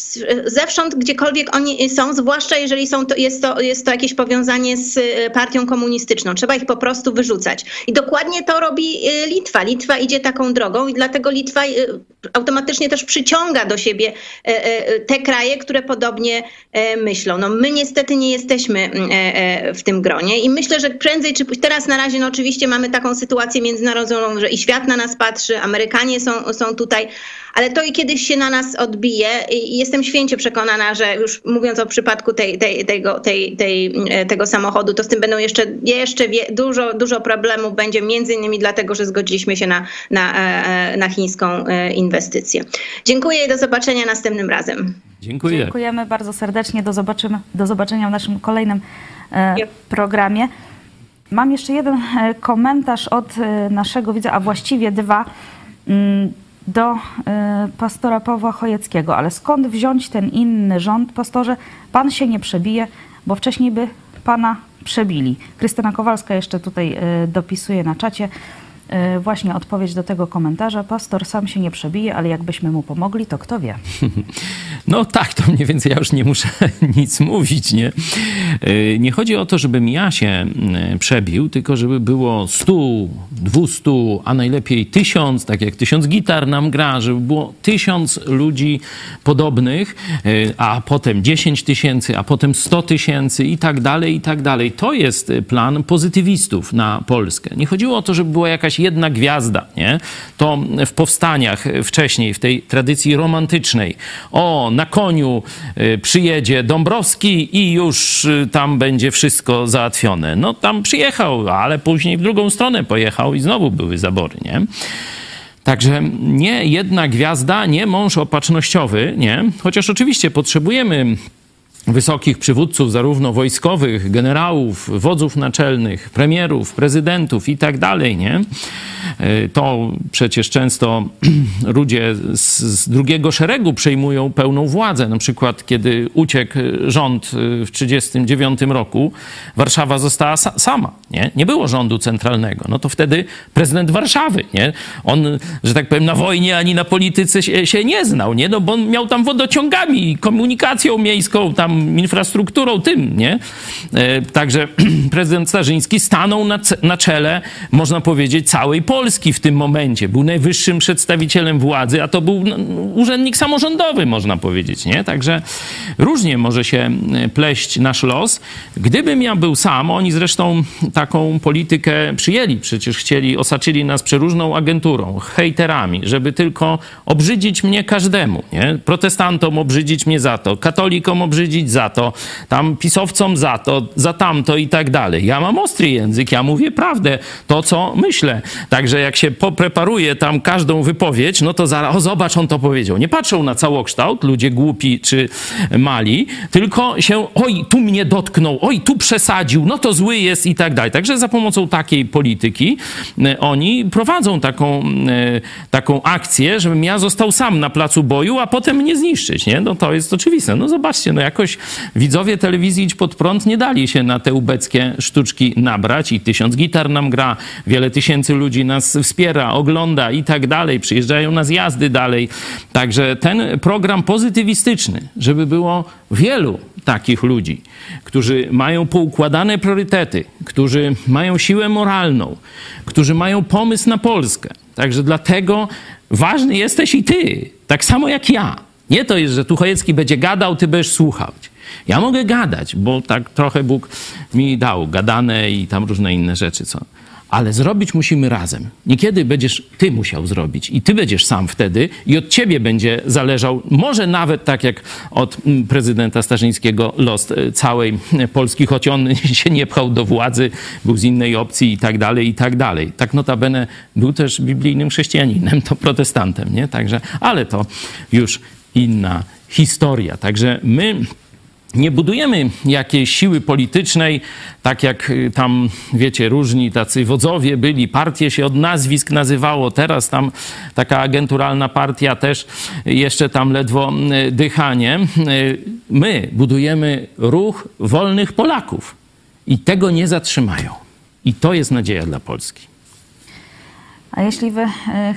zewsząd, gdziekolwiek oni są, zwłaszcza jeżeli są to, jest, to, jest to jakieś powiązanie z partią komunistyczną. Trzeba ich po prostu wyrzucać. I dokładnie to robi Litwa. Litwa Litwa idzie taką drogą i dlatego Litwa y, automatycznie też przyciąga do siebie e, e, te kraje, które podobnie e, myślą. No my niestety nie jesteśmy mm, w tym gronie i myślę, że prędzej czy teraz na razie no oczywiście mamy taką sytuację międzynarodową, że i świat na nas patrzy, Amerykanie są, są tutaj, ale to i kiedyś się na nas odbije i jestem święcie przekonana, że już mówiąc o przypadku tej, tej, tego, tej, tej, tego samochodu, to z tym będą jeszcze, jeszcze wie, dużo, dużo problemów będzie między innymi dlatego, że zgodziliśmy się na, na, na chińską inwestycję. Dziękuję i do zobaczenia następnym razem. Dziękuję. Dziękujemy bardzo serdecznie. Do, zobaczymy, do zobaczenia w naszym kolejnym e, programie. Mam jeszcze jeden e, komentarz od e, naszego widza, a właściwie dwa, do pastora Pawła Chojeckiego. Ale skąd wziąć ten inny rząd, pastorze? Pan się nie przebije, bo wcześniej by pana przebili. Krystyna Kowalska jeszcze tutaj dopisuje na czacie. E, właśnie odpowiedź do tego komentarza. Pastor sam się nie przebije, ale jakbyśmy mu pomogli, to kto wie. No tak, to mniej więcej ja już nie muszę nic mówić, nie? E, nie chodzi o to, żebym ja się e, przebił, tylko żeby było 100, 200, a najlepiej 1000, tak jak 1000 gitar nam gra, żeby było 1000 ludzi podobnych, a potem 10 tysięcy, a potem 100 tysięcy i tak dalej, i tak dalej. To jest plan pozytywistów na Polskę. Nie chodziło o to, żeby była jakaś jedna gwiazda, nie? To w powstaniach wcześniej, w tej tradycji romantycznej, o, na koniu y, przyjedzie Dąbrowski i już y, tam będzie wszystko załatwione. No tam przyjechał, ale później w drugą stronę pojechał i znowu były zabory, nie? Także nie jedna gwiazda, nie mąż opatrznościowy, nie? Chociaż oczywiście potrzebujemy wysokich przywódców, zarówno wojskowych, generałów, wodzów naczelnych, premierów, prezydentów i tak dalej, nie? E, to przecież często ludzie z, z drugiego szeregu przejmują pełną władzę. Na przykład, kiedy uciekł rząd w 1939 roku, Warszawa została sa sama, nie? Nie było rządu centralnego. No to wtedy prezydent Warszawy, nie? On, że tak powiem, na wojnie ani na polityce się, się nie znał, nie? No bo on miał tam wodociągami, komunikacją miejską, tam infrastrukturą, tym, nie? E, także prezydent Starzyński stanął na, na czele, można powiedzieć, całej Polski w tym momencie. Był najwyższym przedstawicielem władzy, a to był no, urzędnik samorządowy, można powiedzieć, nie? Także różnie może się e, pleść nasz los. Gdybym ja był sam, oni zresztą taką politykę przyjęli, przecież chcieli, osaczyli nas przeróżną agenturą, hejterami, żeby tylko obrzydzić mnie każdemu, nie? Protestantom obrzydzić mnie za to, katolikom obrzydzić za to, tam pisowcom za to, za tamto i tak dalej. Ja mam ostry język, ja mówię prawdę, to co myślę. Także jak się popreparuje tam każdą wypowiedź, no to zaraz, o zobacz, on to powiedział. Nie patrzą na całokształt, ludzie głupi czy mali, tylko się, oj, tu mnie dotknął, oj, tu przesadził, no to zły jest i tak dalej. Także za pomocą takiej polityki e, oni prowadzą taką, e, taką akcję, żebym ja został sam na placu boju, a potem mnie zniszczyć, nie? No to jest oczywiste. No zobaczcie, no jakoś widzowie telewizji Idź Pod Prąd nie dali się na te ubeckie sztuczki nabrać i tysiąc gitar nam gra, wiele tysięcy ludzi nas wspiera, ogląda i tak dalej, przyjeżdżają na zjazdy dalej. Także ten program pozytywistyczny, żeby było wielu takich ludzi, którzy mają poukładane priorytety, którzy mają siłę moralną, którzy mają pomysł na Polskę. Także dlatego ważny jesteś i ty, tak samo jak ja. Nie to jest, że tu Chojecki będzie gadał, ty będziesz słuchać. Ja mogę gadać, bo tak trochę Bóg mi dał gadane i tam różne inne rzeczy, co. Ale zrobić musimy razem. Niekiedy będziesz ty musiał zrobić i ty będziesz sam wtedy i od ciebie będzie zależał, może nawet tak jak od mm, prezydenta Starzyńskiego los e, całej Polski, choć on się nie pchał do władzy, był z innej opcji i tak dalej, i tak dalej. Tak notabene był też biblijnym chrześcijaninem, to protestantem, nie? Także, ale to już inna historia. Także my nie budujemy jakiejś siły politycznej, tak jak y, tam, wiecie, różni tacy wodzowie byli, partie się od nazwisk nazywało, teraz tam taka agenturalna partia też jeszcze tam ledwo y, dychanie. Y, my budujemy ruch wolnych Polaków i tego nie zatrzymają. I to jest nadzieja dla Polski. A jeśli wy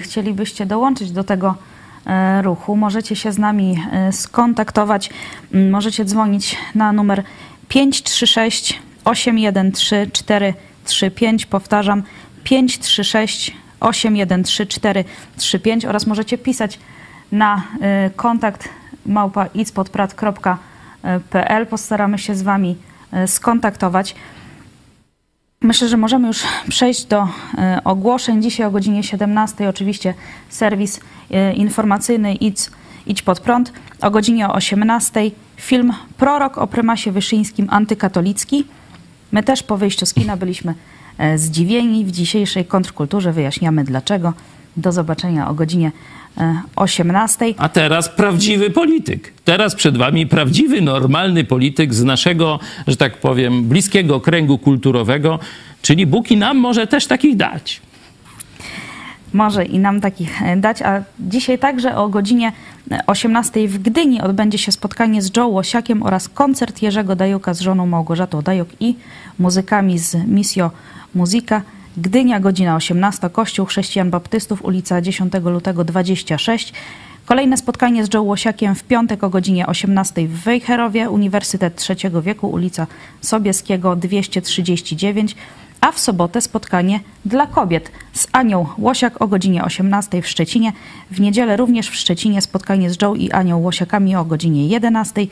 chcielibyście dołączyć do tego ruchu. Możecie się z nami e, skontaktować. Mm, możecie dzwonić na numer 536 813 435. Powtarzam 536 813 435 oraz możecie pisać na e, kontakt małpa Postaramy się z Wami skontaktować. Myślę, że możemy już przejść do e, ogłoszeń. Dzisiaj o godzinie 17 oczywiście serwis e, informacyjny Idź, Idź pod prąd. O godzinie 18 film Prorok o prymasie wyszyńskim antykatolicki. My też po wyjściu z kina byliśmy e, zdziwieni. W dzisiejszej kontrkulturze wyjaśniamy dlaczego. Do zobaczenia o godzinie 18. A teraz prawdziwy polityk. Teraz przed wami prawdziwy, normalny polityk z naszego, że tak powiem, bliskiego kręgu kulturowego, czyli Bóg i nam może też takich dać. Może i nam takich e, dać, a dzisiaj także o godzinie 18 w Gdyni odbędzie się spotkanie z Joe Łosiakiem oraz koncert Jerzego Dajuka z żoną Małgorzatą Dajuk i muzykami z Misio Muzyka. Gdynia, godzina 18, Kościół Chrześcijan Baptystów, ulica 10 lutego 26. Kolejne spotkanie z Joe Łosiakiem w piątek o godzinie 18 w Wejherowie, Uniwersytet Trzeciego Wieku, ulica Sobieskiego 239, a w sobotę spotkanie dla kobiet z Anią Łosiak o godzinie 18 w Szczecinie. W niedzielę również w Szczecinie spotkanie z Joe i Anią Łosiakami o godzinie 11.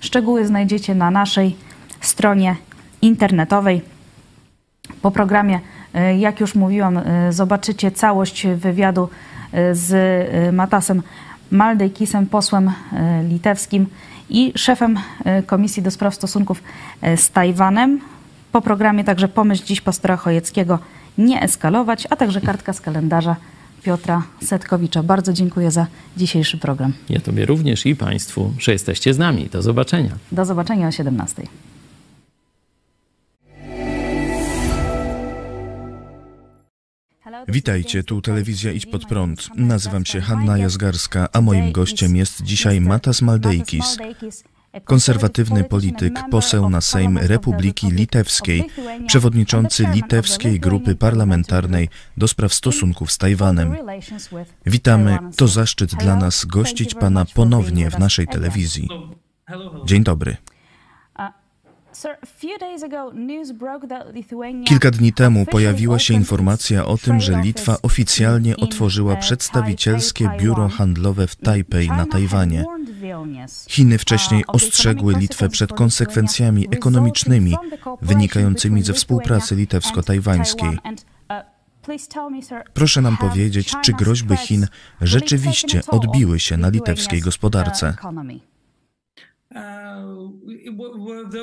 Szczegóły znajdziecie na naszej stronie internetowej. Po programie E, jak już mówiłam, e, zobaczycie całość wywiadu e, z Matasem Maldejkisem, posłem litewskim i szefem Komisji do Spraw Stosunków z Tajwanem. Po programie także pomyśl dziś pastora Chojeckiego nie eskalować, a także kartka z kalendarza Piotra Setkowicza. Bardzo dziękuję za dzisiejszy program. Ja Tobie również i Państwu, że jesteście z nami. Do zobaczenia. Do zobaczenia o 17. Witajcie, tu telewizja Idź Pod Prąd. Nazywam się Hanna Jazgarska, a moim gościem jest dzisiaj Matas Maldeikis, konserwatywny polityk, poseł na Sejm Republiki Litewskiej, przewodniczący litewskiej grupy parlamentarnej do spraw stosunków z Tajwanem. Witamy, to zaszczyt dla nas gościć Pana ponownie w naszej telewizji. Dzień dobry. Kilka dni temu pojawiła się informacja o tym, że Litwa oficjalnie otworzyła przedstawicielskie biuro handlowe w Tajpej na Tajwanie. Chiny wcześniej ostrzegły Litwę przed konsekwencjami ekonomicznymi wynikającymi ze współpracy litewsko-tajwańskiej. Proszę nam powiedzieć, czy groźby Chin rzeczywiście odbiły się na litewskiej gospodarce?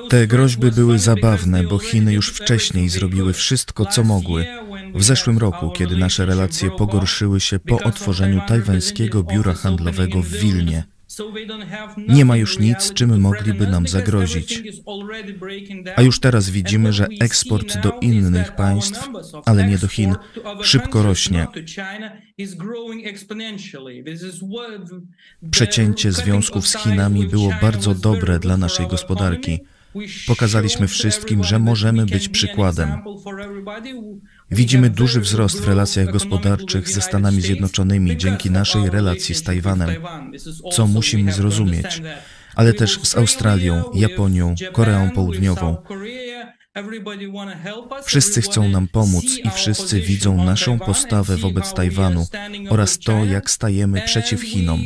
Te groźby były zabawne, bo Chiny już wcześniej zrobiły wszystko, co mogły. W zeszłym roku, kiedy nasze relacje pogorszyły się po otworzeniu tajwańskiego biura handlowego w Wilnie. Nie ma już nic, czym mogliby nam zagrozić. A już teraz widzimy, że eksport do innych państw, ale nie do Chin, szybko rośnie. Przecięcie związków z Chinami było bardzo dobre dla naszej gospodarki. Pokazaliśmy wszystkim, że możemy być przykładem. Widzimy duży wzrost w relacjach gospodarczych ze Stanami Zjednoczonymi dzięki naszej relacji z Tajwanem, co musimy zrozumieć, ale też z Australią, Japonią, Koreą Południową. Wszyscy chcą nam pomóc i wszyscy widzą naszą postawę wobec Tajwanu oraz to, jak stajemy przeciw Chinom.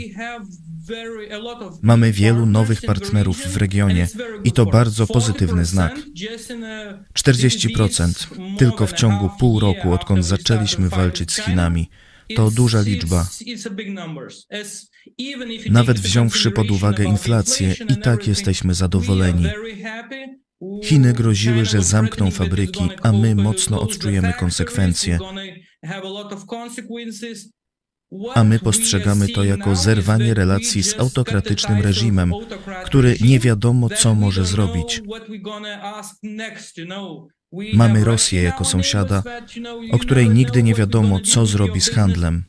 Mamy wielu nowych partnerów w regionie i to bardzo pozytywny znak. 40% tylko w ciągu pół roku, odkąd zaczęliśmy walczyć z Chinami. To duża liczba. Nawet wziąwszy pod uwagę inflację, i tak jesteśmy zadowoleni. Chiny groziły, że zamkną fabryki, a my mocno odczujemy konsekwencje. A my postrzegamy to jako zerwanie relacji z autokratycznym reżimem, który nie wiadomo, co może zrobić. Mamy Rosję jako sąsiada, o której nigdy nie wiadomo, co zrobi z handlem.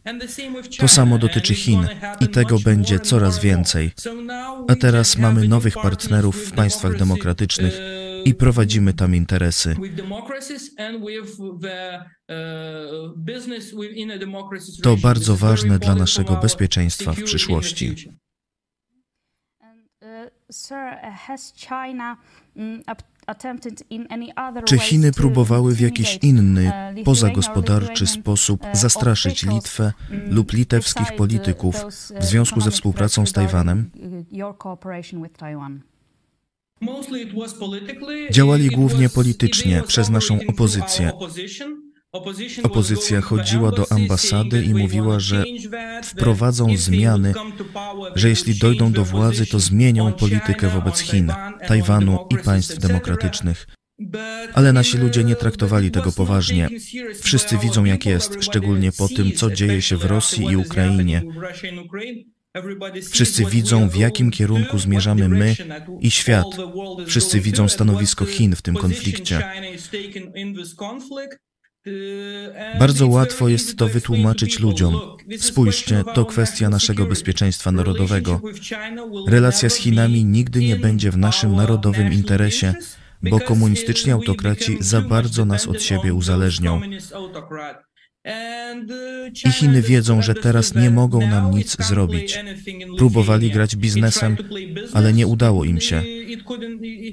To samo dotyczy Chin i tego będzie coraz więcej. A teraz mamy nowych partnerów w państwach demokratycznych i prowadzimy tam interesy. To bardzo ważne dla naszego bezpieczeństwa w przyszłości. Czy Chiny próbowały w jakiś inny, pozagospodarczy sposób zastraszyć Litwę lub litewskich polityków w związku ze współpracą z Tajwanem? Działali głównie politycznie przez naszą opozycję. Opozycja chodziła do ambasady i mówiła, że wprowadzą zmiany, że jeśli dojdą do władzy, to zmienią politykę wobec Chin, Tajwanu i państw demokratycznych. Ale nasi ludzie nie traktowali tego poważnie. Wszyscy widzą, jak jest, szczególnie po tym, co dzieje się w Rosji i Ukrainie. Wszyscy widzą, w jakim kierunku zmierzamy my i świat. Wszyscy widzą stanowisko Chin w tym konflikcie. Bardzo łatwo jest to wytłumaczyć ludziom. Spójrzcie, to kwestia naszego bezpieczeństwa narodowego. Relacja z Chinami nigdy nie będzie w naszym narodowym interesie, bo komunistyczni autokraci za bardzo nas od siebie uzależnią. I Chiny wiedzą, że teraz nie mogą nam nic zrobić. Próbowali grać biznesem, ale nie udało im się.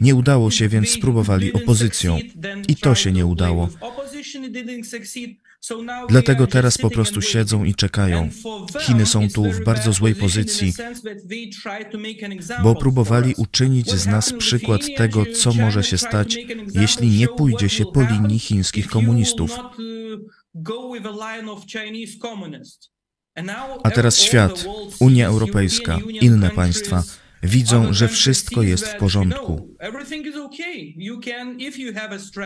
Nie udało się, więc spróbowali opozycją. I to się nie udało. Dlatego teraz po prostu siedzą i czekają. Chiny są tu w bardzo złej pozycji, bo próbowali uczynić z nas przykład tego, co może się stać, jeśli nie pójdzie się po linii chińskich komunistów. A teraz świat, Unia Europejska, inne państwa Widzą, że wszystko jest w porządku.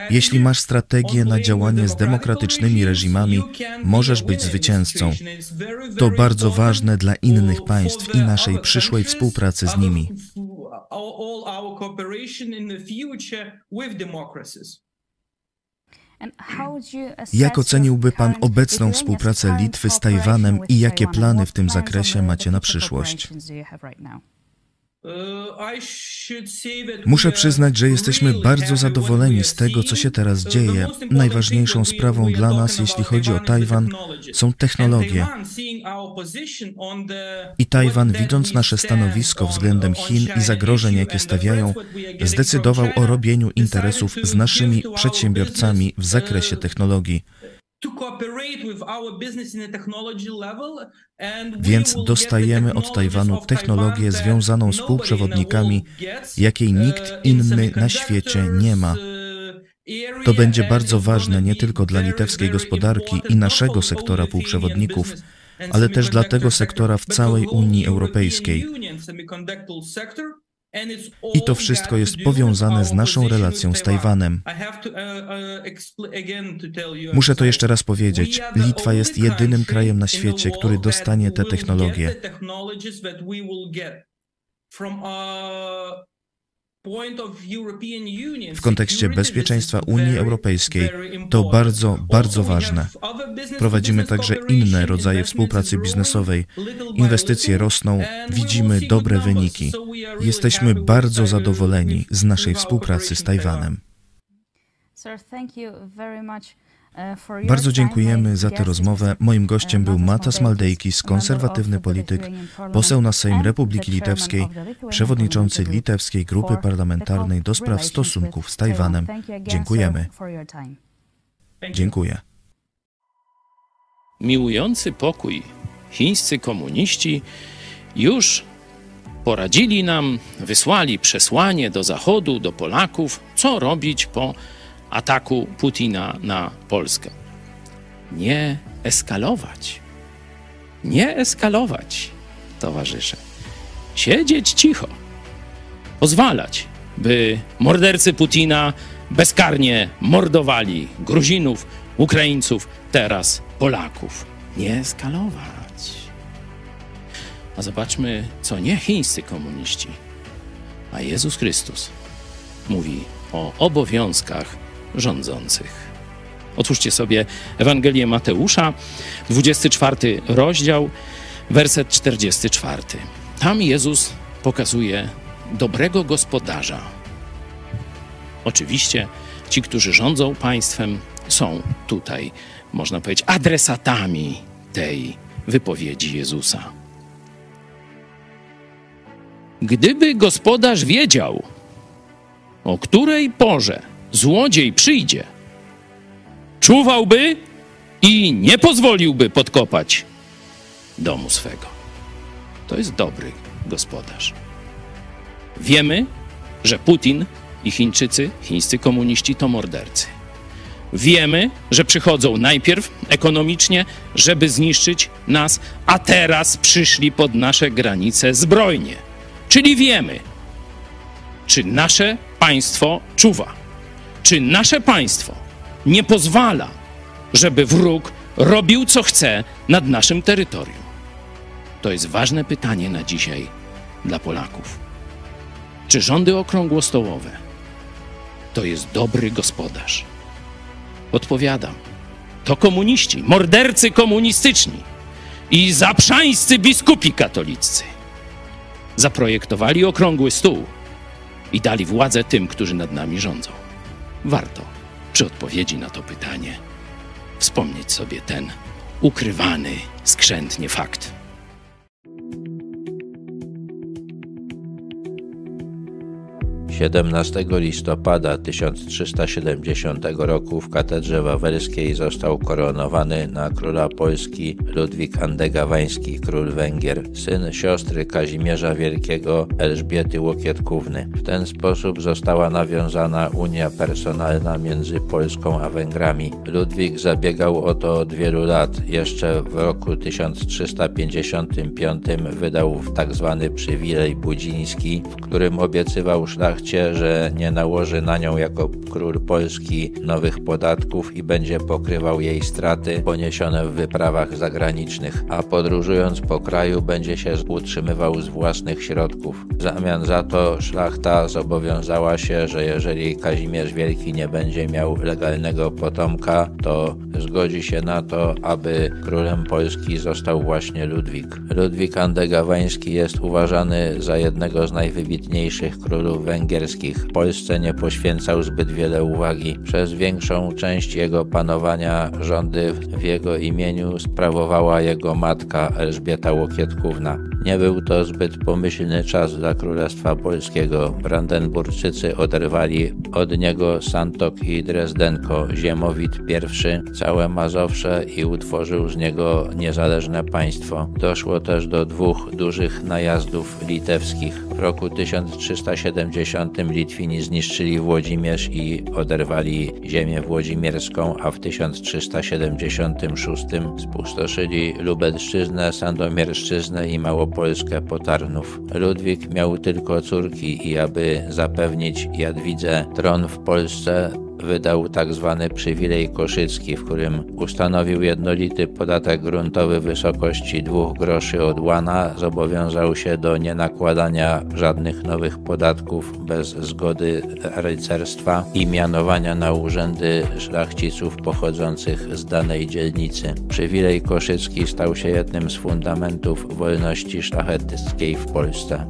Jeśli masz strategię na działanie z demokratycznymi reżimami, możesz być zwycięzcą. To bardzo ważne dla innych państw i naszej przyszłej współpracy z nimi. Jak oceniłby Pan obecną współpracę Litwy z Tajwanem i jakie plany w tym zakresie macie na przyszłość? Muszę przyznać, że jesteśmy bardzo zadowoleni z tego, co się teraz dzieje. Najważniejszą sprawą dla nas, jeśli chodzi o Tajwan, są technologie. I Tajwan, widząc nasze stanowisko względem Chin i zagrożeń, jakie stawiają, zdecydował o robieniu interesów z naszymi przedsiębiorcami w zakresie technologii. Więc dostajemy od Tajwanu technologię związaną z półprzewodnikami, jakiej nikt inny na świecie nie ma. To będzie bardzo ważne nie tylko dla litewskiej gospodarki i naszego sektora półprzewodników, ale też dla tego sektora w całej Unii Europejskiej. I to wszystko jest powiązane z naszą relacją z Tajwanem. Muszę to jeszcze raz powiedzieć. Litwa jest jedynym krajem na świecie, który dostanie te technologie. W kontekście bezpieczeństwa Unii Europejskiej to bardzo, bardzo ważne. Prowadzimy także inne rodzaje współpracy biznesowej. Inwestycje rosną, widzimy dobre wyniki. Jesteśmy bardzo zadowoleni z naszej współpracy z Tajwanem. Bardzo dziękujemy za tę rozmowę. Moim gościem był Matas Maldeikis, konserwatywny polityk, poseł na Sejm Republiki Litewskiej, przewodniczący Litewskiej Grupy Parlamentarnej do spraw stosunków z Tajwanem. Dziękujemy. Dziękuję. Miłujący pokój chińscy komuniści już poradzili nam, wysłali przesłanie do Zachodu, do Polaków, co robić po ataku Putina na Polskę. Nie eskalować. Nie eskalować, towarzysze. Siedzieć cicho. Pozwalać, by mordercy Putina bezkarnie mordowali Gruzinów, Ukraińców, teraz Polaków. Nie eskalować. A zobaczmy, co nie chińscy komuniści, a Jezus Chrystus mówi o obowiązkach rządzących. Otwórzcie sobie Ewangelię Mateusza, 24 rozdział, werset 44. Tam Jezus pokazuje dobrego gospodarza. Oczywiście ci, którzy rządzą państwem, są tutaj, można powiedzieć, adresatami tej wypowiedzi Jezusa. Gdyby gospodarz wiedział, o której porze złodziej przyjdzie, czuwałby i nie pozwoliłby podkopać domu swego. To jest dobry gospodarz. Wiemy, że Putin i Chińczycy, chińscy komuniści to mordercy. Wiemy, że przychodzą najpierw ekonomicznie, żeby zniszczyć nas, a teraz przyszli pod nasze granice zbrojnie. Czyli wiemy, czy nasze państwo czuwa czy nasze państwo nie pozwala, żeby wróg robił co chce nad naszym terytorium? To jest ważne pytanie na dzisiaj dla Polaków. Czy rządy okrągłostołowe to jest dobry gospodarz? Odpowiadam. To komuniści, mordercy komunistyczni i zaprzańscy biskupi katoliccy zaprojektowali okrągły stół i dali władzę tym, którzy nad nami rządzą warto przy odpowiedzi na to pytanie wspomnieć sobie ten ukrywany skrzętnie fakt. 17 listopada 1370 roku w katedrze wawelskiej został koronowany na króla Polski Ludwik Andegawański, król Węgier, syn siostry Kazimierza Wielkiego Elżbiety Łokietkówny. W ten sposób została nawiązana unia personalna między Polską a Węgrami. Ludwik zabiegał o to od wielu lat. Jeszcze w roku 1355 wydał tzw. Tak przywilej budziński, w którym obiecywał szlachcie, że nie nałoży na nią jako król Polski nowych podatków i będzie pokrywał jej straty poniesione w wyprawach zagranicznych, a podróżując po kraju będzie się utrzymywał z własnych środków. W zamian za to szlachta zobowiązała się, że jeżeli Kazimierz Wielki nie będzie miał legalnego potomka, to zgodzi się na to, aby królem Polski został właśnie Ludwik. Ludwik Andegawański jest uważany za jednego z najwybitniejszych królów węgierskich. Polsce nie poświęcał zbyt wiele uwagi. Przez większą część jego panowania rządy w jego imieniu sprawowała jego matka Elżbieta Łokietkówna. Nie był to zbyt pomyślny czas dla Królestwa Polskiego. Brandenburczycy oderwali od niego Santok i Drezdenko, Ziemowit I, całe Mazowsze i utworzył z niego niezależne państwo. Doszło też do dwóch dużych najazdów litewskich. W roku 1370 Litwini zniszczyli Włodzimierz i oderwali ziemię włodzimierską, a w 1376 spustoszyli Lubelszczyznę, Sandomierszczyznę i Małopolskę Potarnów. Ludwik miał tylko córki i aby zapewnić Jadwidze tron w Polsce, wydał tzw. Tak przywilej koszycki, w którym ustanowił jednolity podatek gruntowy w wysokości 2 groszy od łana, zobowiązał się do nienakładania żadnych nowych podatków bez zgody rycerstwa i mianowania na urzędy szlachciców pochodzących z danej dzielnicy. Przywilej koszycki stał się jednym z fundamentów wolności szlacheckiej w Polsce.